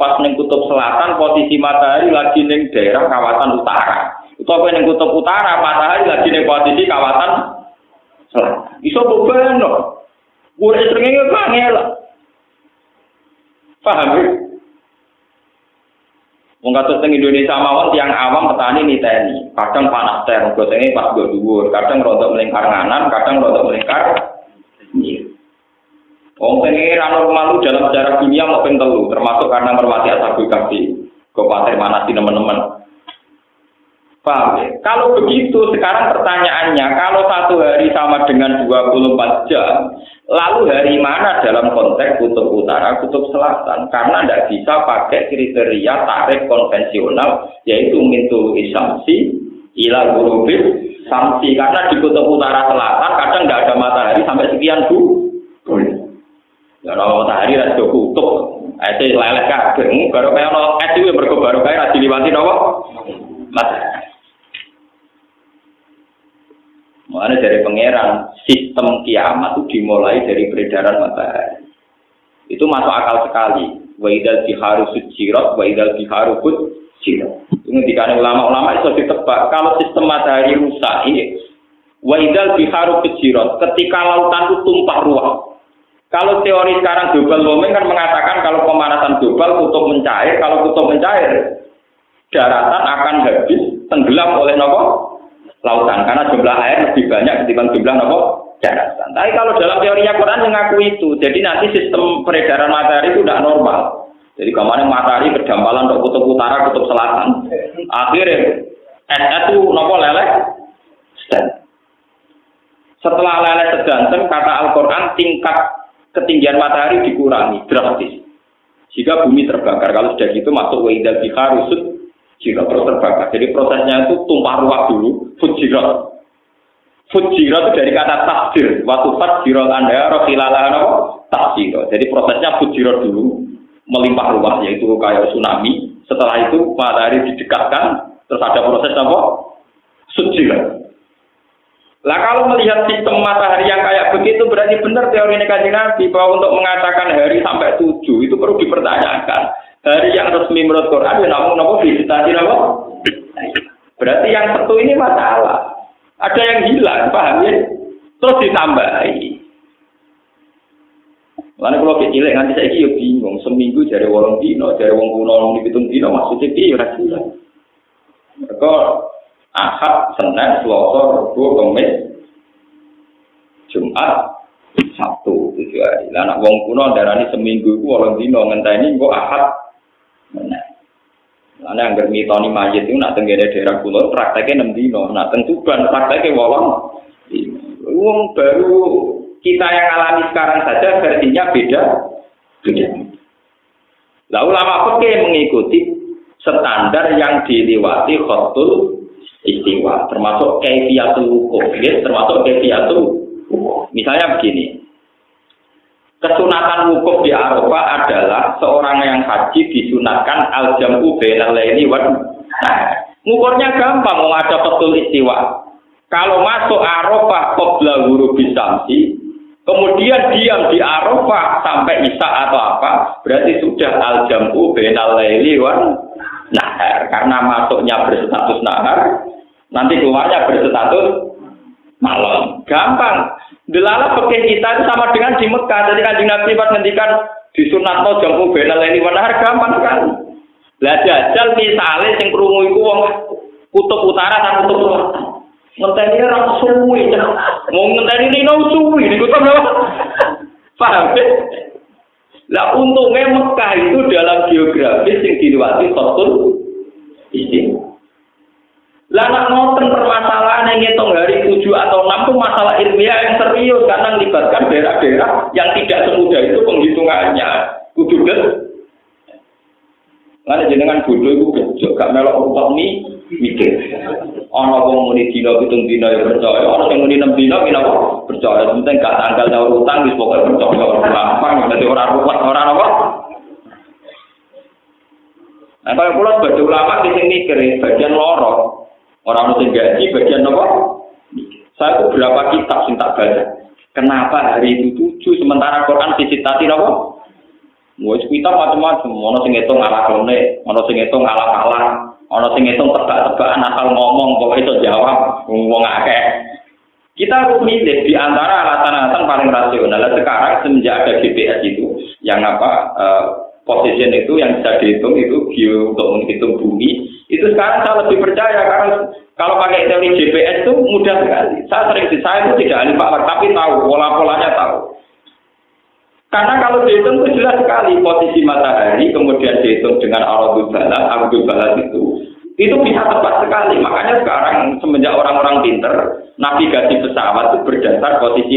Pas neng kutub selatan posisi matahari lagi neng daerah kawasan utara. Apa neng kutub utara matahari lagi neng posisi kawasan selatan. Iso beban loh. Gue seringnya bangel. Paham ya? Wong kados teng Indonesia mawon tiang awam petani niteni. Kadang panas teh, gotenge pas go dhuwur, kadang rontok melingkar nganan, kadang rontok melingkar Wong pengiran normal dalam sejarah dunia mau telu, termasuk karena mermati asabul kafi. Kabupaten mana sih teman-teman? Paham ya? Kalau begitu, sekarang pertanyaannya, kalau satu hari sama dengan 24 jam, lalu hari mana dalam konteks kutub utara, kutub selatan? Karena tidak bisa pakai kriteria tarif konvensional, yaitu mintu isamsi, ila gurubis, samsi. Karena di kutub utara selatan kadang tidak ada matahari sampai sekian bulan. Ya ora matahari ra do kutub. Ate leleh kabeh. Baru kaya ono es iki mergo baru kaya ra diliwati napa? Matahari. Mulanya dari pangeran, sistem kiamat itu dimulai dari peredaran matahari. Itu masuk akal sekali. Wa idal biharu sujirat, wa idal biharu fujirat. Ini dikatakan ulama-ulama itu ditebak. Kalau sistem matahari rusak, ini. Wa idal biharu. Ketika lautan itu tumpah ruang. Kalau teori sekarang global warming kan mengatakan kalau pemanasan global kutub mencair, kalau kutub mencair, daratan akan habis tenggelam oleh nopo lautan karena jumlah air lebih banyak ketimbang jumlah nopo daratan. Tapi kalau dalam teorinya Quran mengaku itu, jadi nanti sistem peredaran matahari itu tidak normal. Jadi kemarin matahari berdampalan untuk kutub utara, kutub selatan. Akhirnya es itu nopo leleh. Setelah leleh sedanten, kata Al-Quran tingkat ketinggian matahari dikurangi drastis. Jika bumi terbakar, kalau sudah gitu masuk wa'idal rusut jika terus terbakar. Jadi prosesnya itu tumpah ruah dulu, fujirat. Fujirat itu dari kata takdir. Waktu fujirat anda, rohilalah takdir. Jadi prosesnya fujirat dulu, melimpah ruah, yaitu kayak tsunami. Setelah itu matahari didekatkan, terus ada proses apa? Fujirat. Lah kalau melihat sistem matahari yang kayak begitu berarti benar teori negatif Nabi bahwa untuk mengatakan hari sampai tujuh itu perlu dipertanyakan. Hari yang resmi menurut Quran ya namun nopo visitasi nopo. Berarti yang satu ini masalah. Ada yang hilang, paham ya? Terus ditambahi. Lalu kalau kecil nanti saya kira bingung seminggu jadi wolong dino, jadi wong kuno wong dihitung dino maksudnya dia rasa Mereka Ahad, Senin, Selasa, Rabu, Kamis, Jumat, Sabtu tujuh hari. Lah anak wong kuno darani seminggu iku wolong dino ngenteni engko Ahad. Ana anggar mitoni mayit itu nak tenggene daerah kula prakteknya enam dino, nak teng Tuban prakteknya wolong Wong baru kita yang alami sekarang saja versinya beda. Beda. Lah ulama fikih mengikuti standar yang dilewati khotul istiwa termasuk kaifiyatul wukuf ya termasuk kaifiyatul misalnya begini kesunatan wukuf di Arafah adalah seorang yang haji disunatkan al jamu bainal wan ngukurnya gampang mau ada betul istiwa kalau masuk Arafah qabla ghurubi bisamsi kemudian diam di Arafah sampai Isa atau apa berarti sudah al jamu bainal laili nahar karena masuknya berstatus nahar Nanti keluarnya berstatus malam. Gampang. Delala pekeh kita itu sama dengan di Mekah. Jadi kan Nabi pas ngendikan di sunat no jamu benal ini benar gampang kan. Lah jajal misale sing krungu iku wong kutub utara dan kutub selatan. Ngenteni ora suwi, mau ngenteni lino suwi niku to Paham ya? Lah untungnya Mekah itu dalam geografis yang dilewati Khotul Istimewa. Lah nak ngoten permasalahan yang ngitung hari 7 atau 6 itu masalah ilmiah yang serius karena melibatkan daerah-daerah yang tidak semudah itu penghitungannya. Kudu deh. Lalu jenengan bodoh itu gejok, gak melok utak nih, mikir. Ono wong muni dina pitung dina ya percaya, ono sing muni 6 dina mina percaya. Penting gak tanggal nyaur utang wis pokoke percaya ora gampang, dadi ora ruwet ora apa. Nah, kalau pulau sebagai ulama di sini mikir, bagian loro, orang mesti gaji, bagian apa? Saya itu berapa kitab sing tak baca. Kenapa hari itu tujuh, sementara Quran visitasi apa? Wes kita macam-macam, ono sing ngitung ala klone, ono sing ngitung ala kalah, ono sing ngitung tebak-tebakan asal ngomong kok itu jawab wong akeh. Kita harus milih di antara alasan-alasan paling rasional. Sekarang semenjak ada GPS itu, yang apa uh, position itu yang bisa dihitung itu bio untuk menghitung bumi, itu sekarang saya lebih percaya karena kalau pakai teori GPS itu mudah sekali. Saya sering saya itu tidak ahli pak, tapi tahu pola-polanya tahu. Karena kalau dihitung itu jelas sekali posisi matahari, kemudian dihitung dengan aradul balat, aradul balat itu, itu bisa tepat sekali. Makanya sekarang semenjak orang-orang pinter, navigasi pesawat itu berdasar posisi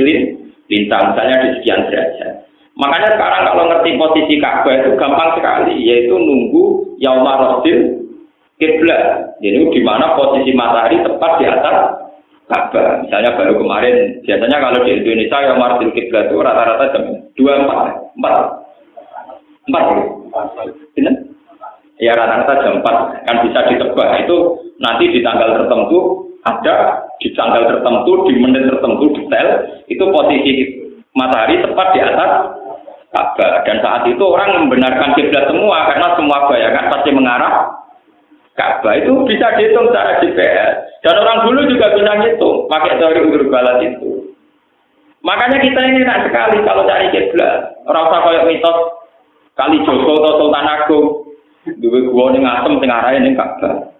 lintang, misalnya di sekian derajat. Makanya sekarang kalau ngerti posisi Ka'bah itu gampang sekali, yaitu nunggu yaumar rosil kiblat. Jadi di mana posisi matahari tepat di atas Ka'bah. Misalnya baru kemarin, biasanya kalau di Indonesia yang martil kiblat itu rata-rata jam dua empat, empat, empat, ini? Ya rata-rata jam empat kan bisa ditebak itu nanti di tanggal tertentu ada di tanggal tertentu di menit tertentu detail itu posisi matahari tepat di atas Ka'bah dan saat itu orang membenarkan kiblat semua karena semua bayangan pasti mengarah Ka'bah itu bisa dihitung secara GPS. Dan orang dulu juga bisa ngitung pakai teori udur balas itu. Makanya kita ini enak sekali kalau cari kiblat. Usah kayak mitos kali Joko atau Sultan Agung. Dua gua nih ngasem tengah raya nih Ka'bah.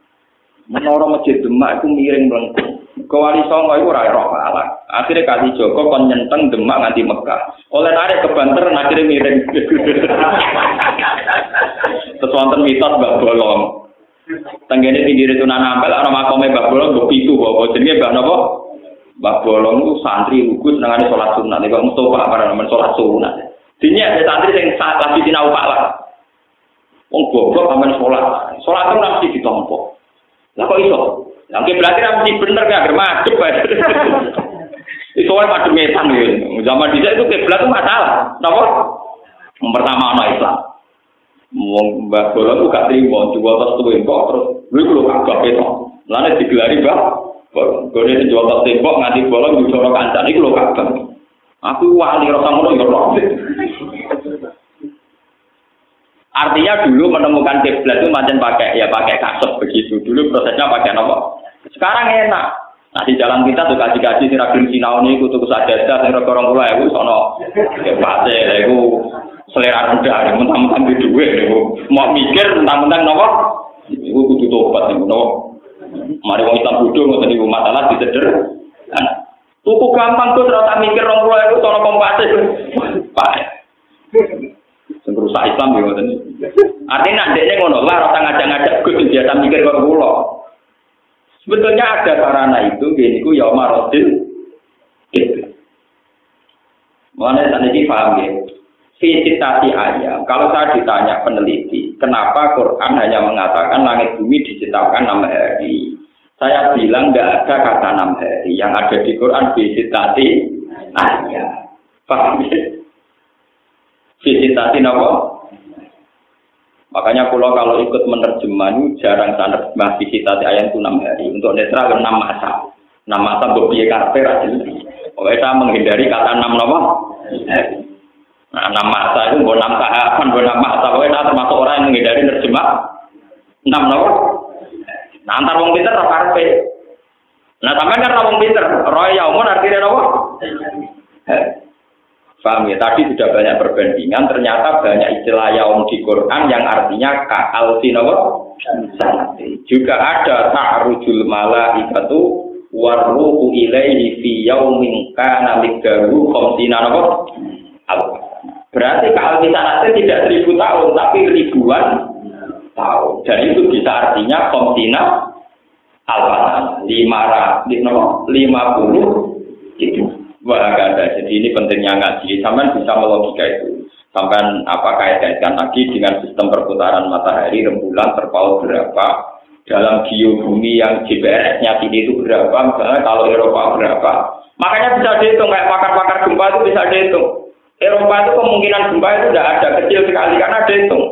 Menara masjid Demak itu miring melengkung. Kewali Songo itu rai roh ala. Akhirnya kali Joko kon nyenteng Demak nganti Mekah. Oleh narik ke Banter akhirnya miring. Sesuatu mitos gak bolong. Tenggene pinggir itu nana ampel orang makome Mbah Bolong mbok pitu kok jenenge Mbah napa? Mbah Bolong itu santri lugu senengane salat sunat nek Mustofa para nemen salat sunat. Dini ada santri saat lagi sinau pala. Wong goblok amen salat. Salat itu mesti ditompo. Lah kok iso? Lah berarti mesti bener gak agar macet Itu orang pada metan gitu. Zaman dhisik itu kiblat itu masalah. Napa? Pertama Islam. Wong Mbah Bola tuh gak terima, jual tas tuh kok terus lu kalau kagak itu, lalu digelari Mbah Gue ini jual tas tembok nganti bola di cara kancah ini lo kagak. Aku wali rasa ngono ya roh. Artinya dulu menemukan kiblat itu macam pakai ya pakai kasut begitu. Dulu prosesnya pakai apa? Sekarang enak. Nah di jalan kita tuh kaji kaji si ragil sinau nih kutu kusajadah, si rokok orang itu sono, ya pasti, itu selera rendah, mentang-mentang di duit, mau mikir mentang-mentang nopo, itu kudu tobat nih, nopo. Mari wong Islam bodoh ngoten niku masalah diteder. Nah, tuku gampang tuh terus mikir rong puluh itu sono kompas Pak. Sing rusak Islam ya ngoten. Artinya ndekne ngono lah rasa ngajak-ngajak Gus biasa mikir karo kula. Sebetulnya ada sarana itu, gini ku ya marodil. Gitu. Mana tadi paham ya? Visitasi ayam. Kalau saya ditanya peneliti, kenapa Quran hanya mengatakan langit bumi diciptakan enam hari? Saya bilang nggak ada kata enam hari. Yang ada di Quran visitasi ayam. Paham ya? Visitasi apa? Makanya pulau kalau ikut menerjemah jarang saya menerjemah visitasi ayam itu enam hari. Untuk netral enam masa. Enam masa berbeda karakter. Pokoknya saya menghindari kata enam apa? Nah, enam masa itu bukan enam tahapan, bukan enam masa. Pokoknya termasuk orang yang menghindari nerjemah. Enam nopo. Nah, antar wong pinter apa karpe. Nah, sampai kan wong pinter. Roy yaumun artinya nopo. Paham ya? Tadi sudah banyak perbandingan, ternyata banyak istilah yaum di Quran yang artinya ka'al sinawa. Juga ada ta'rujul malaikatu warruhu ilaihi fi yaumin kana miqdaru khamsina napa? Berarti kalau misalnya tidak seribu tahun, tapi ribuan tahun. Dan itu bisa artinya khamsina alfan lima lima puluh itu Wah, ada. Jadi ini pentingnya ngaji. Sampai bisa melogika itu. Sampai apa kait-kaitkan lagi dengan sistem perputaran matahari, rembulan, terpaut berapa, dalam geobumi yang GPS-nya tinggi itu berapa, misalnya kalau Eropa berapa. Makanya bisa dihitung, kayak pakar-pakar gempa itu bisa dihitung. Eropa itu kemungkinan gempa itu tidak ada, kecil sekali, karena dihitung.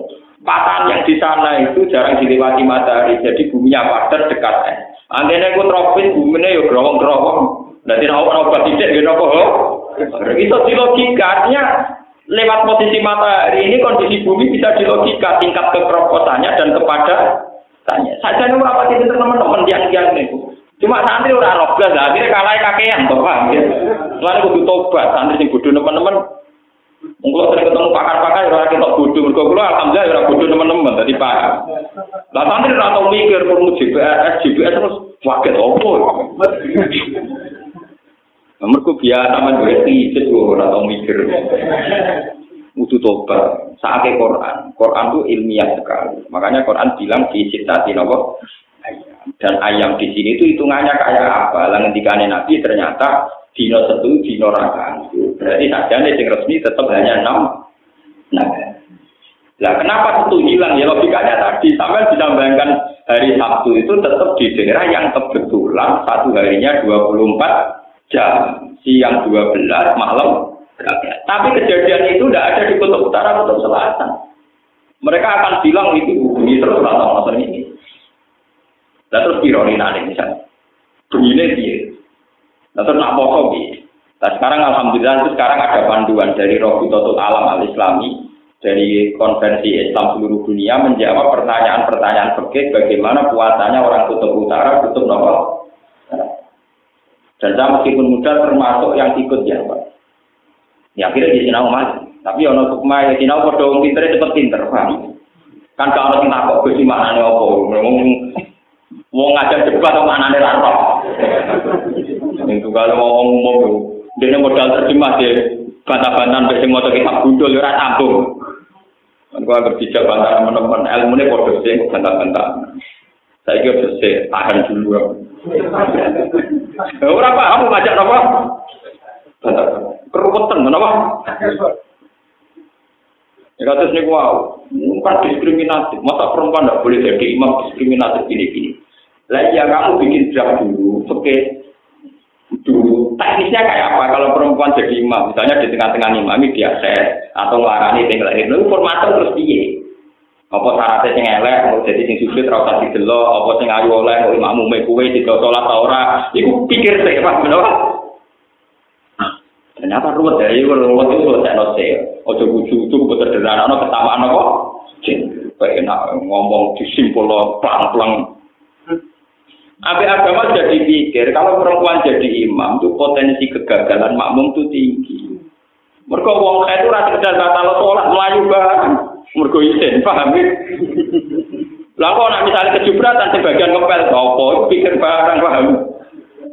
Patahan yang di sana itu jarang dilewati matahari, jadi buminya padat dekat. Antena itu tropis, buminya ya gerowong-gerowong. Nanti nak obat tidak gitu apa? Itu di logika artinya lewat posisi matahari ini kondisi bumi bisa di logika tingkat kekeroposannya dan kepada tanya. Saja nih apa itu teman-teman yang yang itu. Cuma santri robles lah, akhirnya kalah kakean, tuh paham ya. Lalu kudu tobat, santri sing bodoh teman-teman. Mungkin sering ketemu pakar-pakar yang rakyat tak bodho mergo kula alhamdulillah ya yang bodoh teman-teman tadi pak. Lalu nanti rata mikir perlu GPS, GPS terus waget opo. Mereka biasa menjadi ora tau mikir. Udu tobat, saatnya Quran. Quran itu ilmiah sekali. Makanya Quran bilang di cinta Tinobok, Dan ayam di sini itu hitungannya kayak apa? Lah ngendikane Nabi ternyata dino satu dino raka. Berarti saja nih yang resmi tetap hanya enam. Nah, lah kenapa itu hilang? Ya logikanya tadi sampai ditambahkan hari Sabtu itu tetap di daerah yang kebetulan satu harinya 24 jam siang 12 malam tapi kejadian itu tidak ada di kutub utara kutub selatan mereka akan bilang itu bumi terus masa ini dan terus ironi nanti misalnya begini dia dan terus nak poso nah sekarang alhamdulillah itu sekarang ada panduan dari Rohutatul Alam Al Islami dari konvensi Islam seluruh dunia menjawab pertanyaan-pertanyaan fikih bagaimana puasanya orang kutub utara, kutub nomor dan saya meskipun muda termasuk yang ikut ya Pak. Ya akhirnya di sinau mati. Tapi ono sukma ya sinau padha wong pinter cepet pinter? Kan kalau kita kok Gusti maknane apa? Wong wong ngajak debat kok maknane ra roh. Itu kalau ngomong ngomong dia modal terjemah dia bantah-bantahan sampai semua kitab gundul ya ora sambung. Kan gua berbicara bantah teman-teman ilmu ini bodoh sih bantah-bantah. Saya kira bersih, tahan dulu. Ora paham ngajak apa? Keruwetan apa? Ya kata sini wow, bukan diskriminatif. Masa perempuan tidak boleh jadi imam diskriminatif gini-gini. Lah ya kamu bikin draft dulu, oke. Dulu teknisnya kayak apa kalau perempuan jadi imam, misalnya di tengah-tengah imam ini biasa atau ngelarani tinggal itu formatnya terus piye? Apa syaratnya sing elek, mau jadi sing sujud ora usah didelok, apa sing ayu oleh mau imammu mek kuwe tidak salat ta ora. Iku pikir sih, Pak, bener. Ternyata ruwet dari ruwet itu selesai nose. Ojo buju itu kebetulan anak ketamaan apa? Kayak enak ngomong disimpul pelang-pelang. Abi agama jadi pikir kalau perempuan jadi imam itu potensi kegagalan makmum itu tinggi. Mereka wong itu rasa sekedar batal sholat melayu banget. mergo isin paham ya. Lah kok nak misalnya kejubratan sebagian ngepel apa? Pikir barang paham?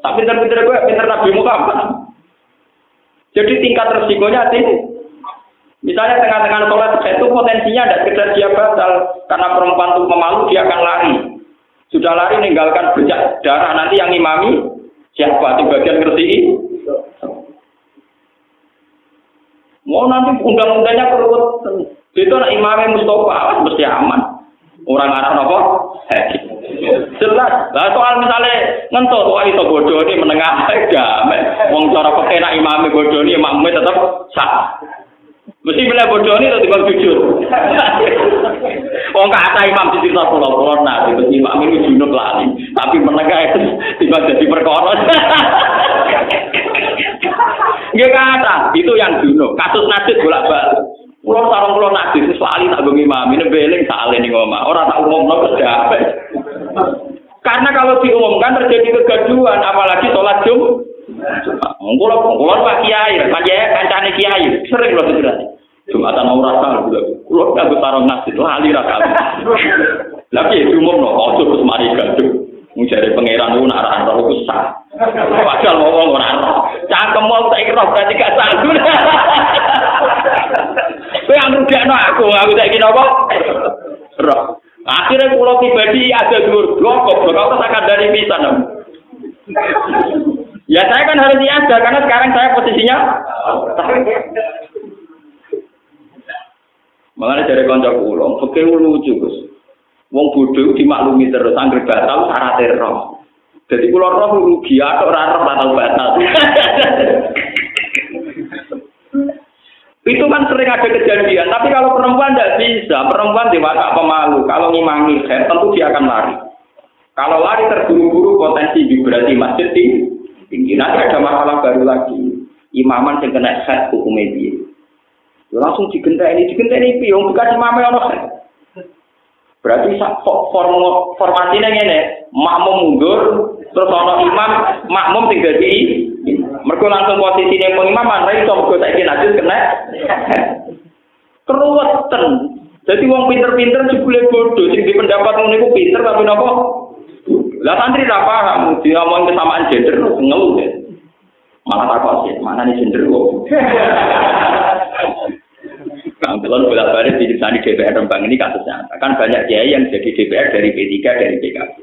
Tapi pinter-pinter gue pinter Nabi Muhammad. Jadi tingkat resikonya tinggi misalnya tengah-tengah sholat itu potensinya tidak sekedar dia batal. Karena perempuan itu memalu dia akan lari sudah lari meninggalkan bercak darah nanti yang imami siapa di bagian ngerti mau nanti undang-undangnya perlu Itu nak imamnya Mustafa, awas mesti aman. Orang arah apa? Jelas. Lah soal misalnya ngentut, wah itu bodoh ini menengah aja. Wong cara pakai imamnya bodoh ini, imamnya tetap sah. Mesti bila bodoh ini tetap jujur. Wong kata imam di cerita pulau pulau nah, itu imam ini junub lagi. Tapi menengah itu tiba jadi perkara. Gak kata, itu yang junub. Kasus nasib bolak balik. Pulau sarung pulau itu sekali tak bengi mami, ini beling salah nih ngomong. Orang tak umum no Karena kalau diumumkan terjadi kegaduhan, apalagi sholat jum. Engkau Kulo kulo Pak Kiai, Pak Kiai kancane Kiai, sering lho sebenarnya. Jumatan mau rasa kulo. Kulo kagak tarung nasi lali ra kali. Lagi umum no, ojo terus mari gaduh. Mencari pangeran itu nak roh itu sah. Padahal ngomong ora roh. Cangkem mau tak roh berarti gak sah. Kowe yang rugekno aku, aku saiki napa? Roh. Akhirnya pulau pribadi ada dua blok, blok aku tak dari pisan. Ya saya kan harus ada karena sekarang saya posisinya Mengenai dari konco pulau, oke lucu Gus. Wong bodoh dimaklumi terus angger batal syarat roh. Jadi pulau roh rugi atau ora roh batal batal. Itu kan sering ada kejadian, tapi kalau perempuan tidak bisa, perempuan dewasa pemalu, kalau ngimangi saya tentu dia akan lari. Kalau lari terburu-buru potensi vibrasi masjid tinggi. Nanti ada masalah baru lagi. Imaman yang kena set hukum media. Langsung digentai ini, digentai ini, yang bukan imamnya orang. Berarti form formasinya ini, makmum mundur, terus ono imam, makmum tinggal di mereka langsung posisi yang pengimaman, ra iso mergo saiki najis kena. Keruwetan. Jadi wong pinter-pinter jebule bodoh, sing di pendapat ngono iku pinter tapi napa? Lah santri ra paham, diomong kesamaan gender ngeluh ya. Malah takut sih, mana nih gender kok. Nah, kalau bolak balik di di DPR Rembang ini kasusnya, kan banyak kiai yang jadi DPR dari P3 dari PKB.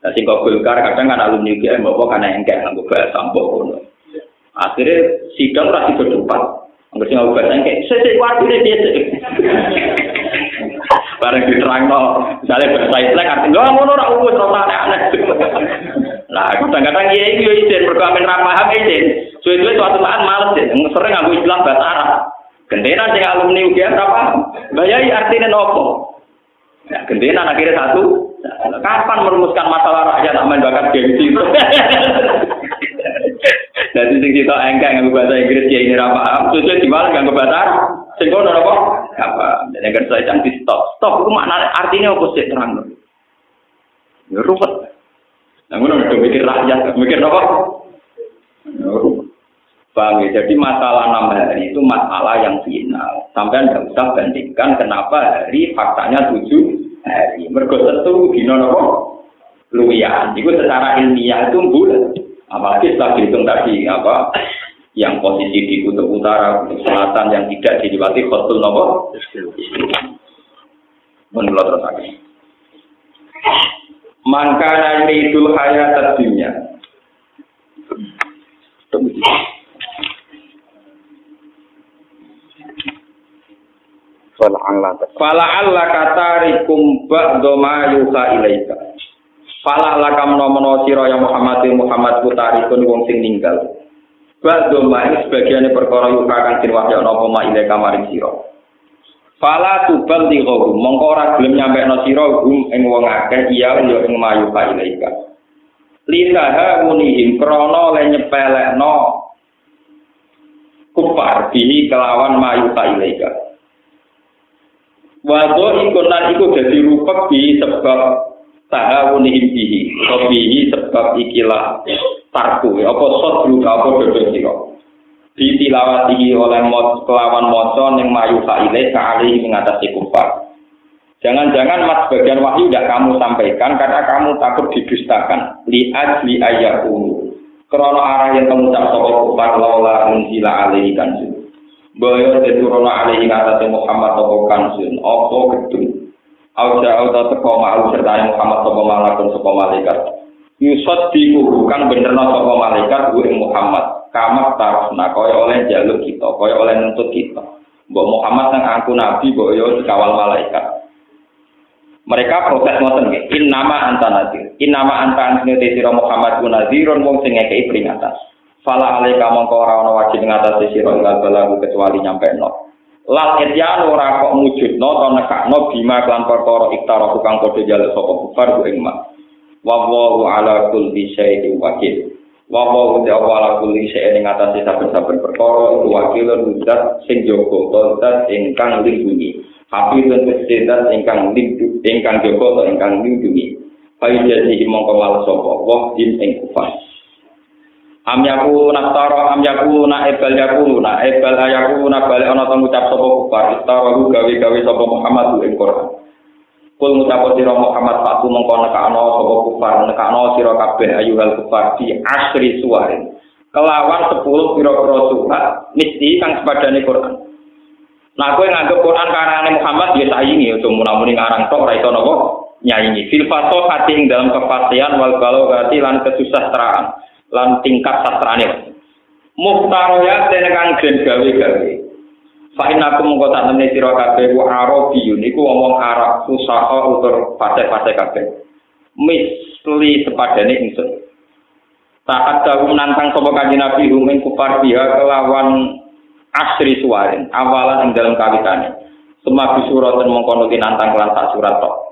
Nah, singkong Golkar kadang kan alumni UGM bawa karena kayak nggak bahasa sampok Akhirnya sidang rasi berdebat. Angger sing aku bahasa kayak sesek waktu dia. Bareng diterang no, misalnya bahasa Islam artinya nggak ngono ora uwes ora aneh. Lah kadang-kadang iya iki yo izin mergo amen ra paham izin. Suwe-suwe suatu saat males deh, sering aku istilah bahasa Arab. Gendenan sing alumni UGM paham. Bayai artinya nopo? Ya, gendenan akhirnya satu. Kapan merumuskan masalah rakyat aman bakat gengsi? Jadi sing kita engkek nganggo bahasa Inggris ya ini apa? Terus di mana nganggo bahasa Sing kono apa? Apa? Dan yang saya cantik stop. Stop itu makna artinya apa sih terang? Ya ruwet. Ngono udah mikir rakyat, mikir apa? Ya Bang, ya? Jadi masalah enam hari itu masalah yang final. Sampai anda usah bandingkan kenapa hari faktanya tujuh hari. Mergo setu dino nopo luwian. Itu secara ilmiah itu bulan. Apalagi setelah dihitung tadi apa yang posisi di kutub utara, kutub selatan yang tidak dilewati khotul nopo. Menurut terus lagi. Maka nanti itu hayat dunia. Fala Allah kata rikum ba'do ma yuha ilaika. Fala lakam nomono sira ya Muhammad Muhammad putari kun wong sing ninggal. Ba'do ma'i sebagian perkara yuka kang sing wahya napa ma ile kamaring sira. Fala tubal di ghawu mongko ora gelem nyampe no sira gum ing wong akeh iya ya ing mayu ka ilaika. Lisaha munihim krana le nyepelekno kufar bihi kelawan mayu ka ilaika. Wado iku lan iku dadi rupek bi sebab ta'awunihim bihi. Atau bihi sebab ikilah tarku. Apa sodru apa dodo siro ditilawati oleh mot, kelawan moco yang mayu fa'ileh ka'alih mengatasi kufar jangan-jangan mas bagian wahyu tidak kamu sampaikan karena kamu takut didustakan. Li'ad li'ayyakunu krono arah yang kamu tak sopa kufar lola unzila alaihi kansun Boyo teturono alaihi ngatasi Muhammad toko kansun opo gedung Auja auta teko ma'al serta Muhammad sopa malakun sopa malaikat. Yusot diku kang bener sopa malaikat gue Muhammad. Kamat tarafna kaya oleh jaluk kita, kaya oleh nuntut kita. Mbok Muhammad yang aku nabi, mbok yo dikawal malaikat. Mereka protes ngoten nggih. In nama anta nadir. In nama anta anjene sira Muhammad ku nadirun wong sing ngekeki peringatan. Fala alaika mongko ora ana wajib ngatasi sira ing kecuali nyampe no. Lal etyan ora kok mujudno to nekakno bima klan perkara iktara tukang padha jaluk sapa kufar ku ing mak. Wa wallahu ala kulli syai'in wakil. Wa wallahu ta'ala ala kulli syai'in ing atase saben-saben perkara iku wakil zat sing jaga zat ingkang lindungi. Hafi lan zat ingkang lindungi ingkang jaga to ingkang lindungi. Fayu jadi mongko malah sapa wah ing kufar. Am yaku naftara am yaku na ebal yaku na ebal ayaku na balik ana to ngucap sapa kufar istarahu gawe-gawe sapa Muhammad ing Quran. Kul ngucap sira Muhammad patu mengko nekakno sapa kufar nekakno sira kabeh ayuhal kufar di asri suwarin. Kelawan 10 pira-pira surat mesti kang sepadane Quran. Nah, kowe nganggep Quran karane Muhammad ya saingi ya cuma muni ngarang tok ora iso napa nyanyi. Fil fasahati ing dalam kefasihan wal balaghati lan kesusastraan lan tingkat sastrane. Muhtaroya dene kang den gawe-gawe. Fa inna kum tak temne sira kabeh wa arabiyun iku wong Arab usaha utur fase-fase kabeh. Misli sepadane ingsun. Saat dahu nantang sapa kanjeng Nabi rumeng kufar dia kelawan asri suwarin awalan ing dalam kawitane. Semua bisurat dan mengkono nantang kelan tak surat tok.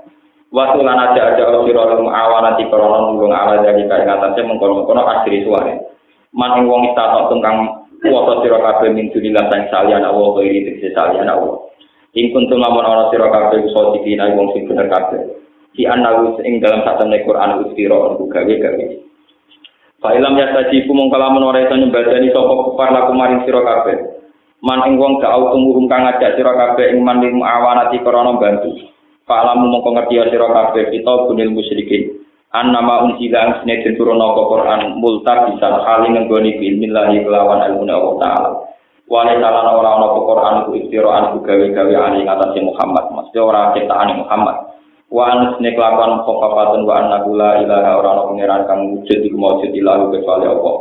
Waktu lan aja aja sira lum awana di korona nulung ala jadi kaya ngatasé mengkono-mengkono asri suare. Man ing wong istata tungkang kuwasa sira kabeh min dunillah sang salian Allah wa iri tegese salian Allah. Ing kuntum lamun ana sira kabeh usaha dikina wong sing bener kabeh. Di analis ing dalam satu Quran ustira untuk gawe-gawe. Fa ilam ya tajibu mong kalamun ora iso nyembadani sapa kufar laku maring sira kabeh. Man ing wong gak tumuhum kang ngajak sira kabeh ing man ing awanati korona bantu. Fa'lamu mongko ngerti ya sira kabeh kita bunil musyrikin. An nama unsila ang sine diturunno ke Quran multa bisa kali nggoni bilmillahi kelawan ilmu Allah taala. Wale salah ora ana Quran ku istiraan ku gawe-gawe ali ngatasi Muhammad, mesti ora ciptaan Muhammad. Wa an sine kelawan khofafatun wa anna la ilaha ora ana pangeran kang wujud iku maujud ilahu kecuali Allah.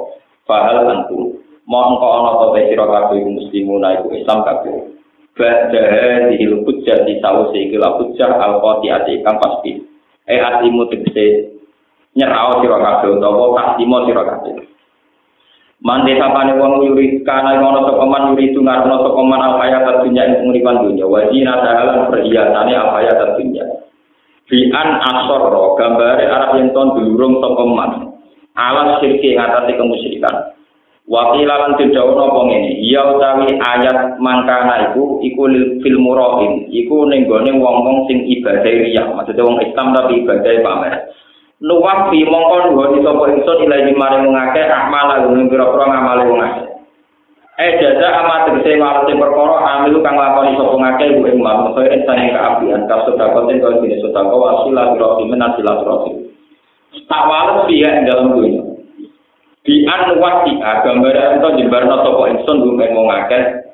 Fahal antum mongko ana ta sira kabeh muslimun iku Islam kabeh. Ba'daha dihil hujjah di sawusi ikila hujjah al-qati'ati ikam pasti. Eh asimu tegese nyerau sira kabeh utawa kasimo sira kabeh. Mande sapane wong yuri kana ngono sapa man yuri tu ngarno sapa man al hayat dunya ing penguripan dunya wa dina dalan perhiasane al hayat dunya. Fi an asarra gambare Arab yen ton dulurung sapa man. Alam sirki ngatasi kemusyrikan. Wakil lan tidak apa ngene, ya utawi ayat mangkana iku iku fil murahin, iku ning gone wong-wong sing ibadah riya, maksudnya wong Islam tapi ibadah pamer. Nuwak fi mongko nuwun sapa ingsun ilahi maring wong akeh amal lan pira-pira ngamale wong akeh. Eh jaza amat tegese walase perkara amil kang lakoni sapa ngakeh ku ing man kaya insane kaapian ka sedekah ten kaya dene sedekah wasila biro imen asila Tak wales piye dalam dunia. Di an wati gambar ento jembarno sapa ingsun gumen wong akeh.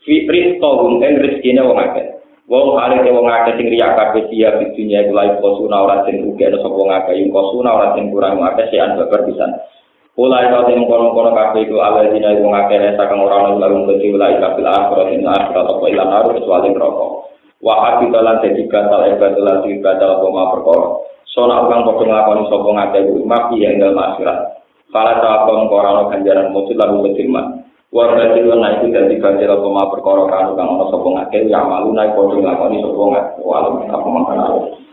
Fitri to gumen rezekine wong akeh. Wong ale wong akeh sing riya kabeh sia di dunia iku lae kosuna ora sing ugi ana sapa akeh. Ing kosuna ora sing kurang akeh sian babar pisan. Ulai kau tim kono-kono kafe itu ala dina wong akeh resa kang ora ana lalu dadi ulai kabil akhirat ing akhirat apa ilang haru kecuali neraka. Wa habita lan dadi batal ibadah lan ibadah apa ma perkara. Sona ukang padha nglakoni sapa ngakeh kuwi mafi ing dalem akhirat Para sahabat mengkorano ganjaran muncul lalu berfirman. Warga itu naik itu dari ganjaran pema perkara kanu kang ono sopong akeh yang malu naik kodong lakoni sopong akeh walau kita pemakanan.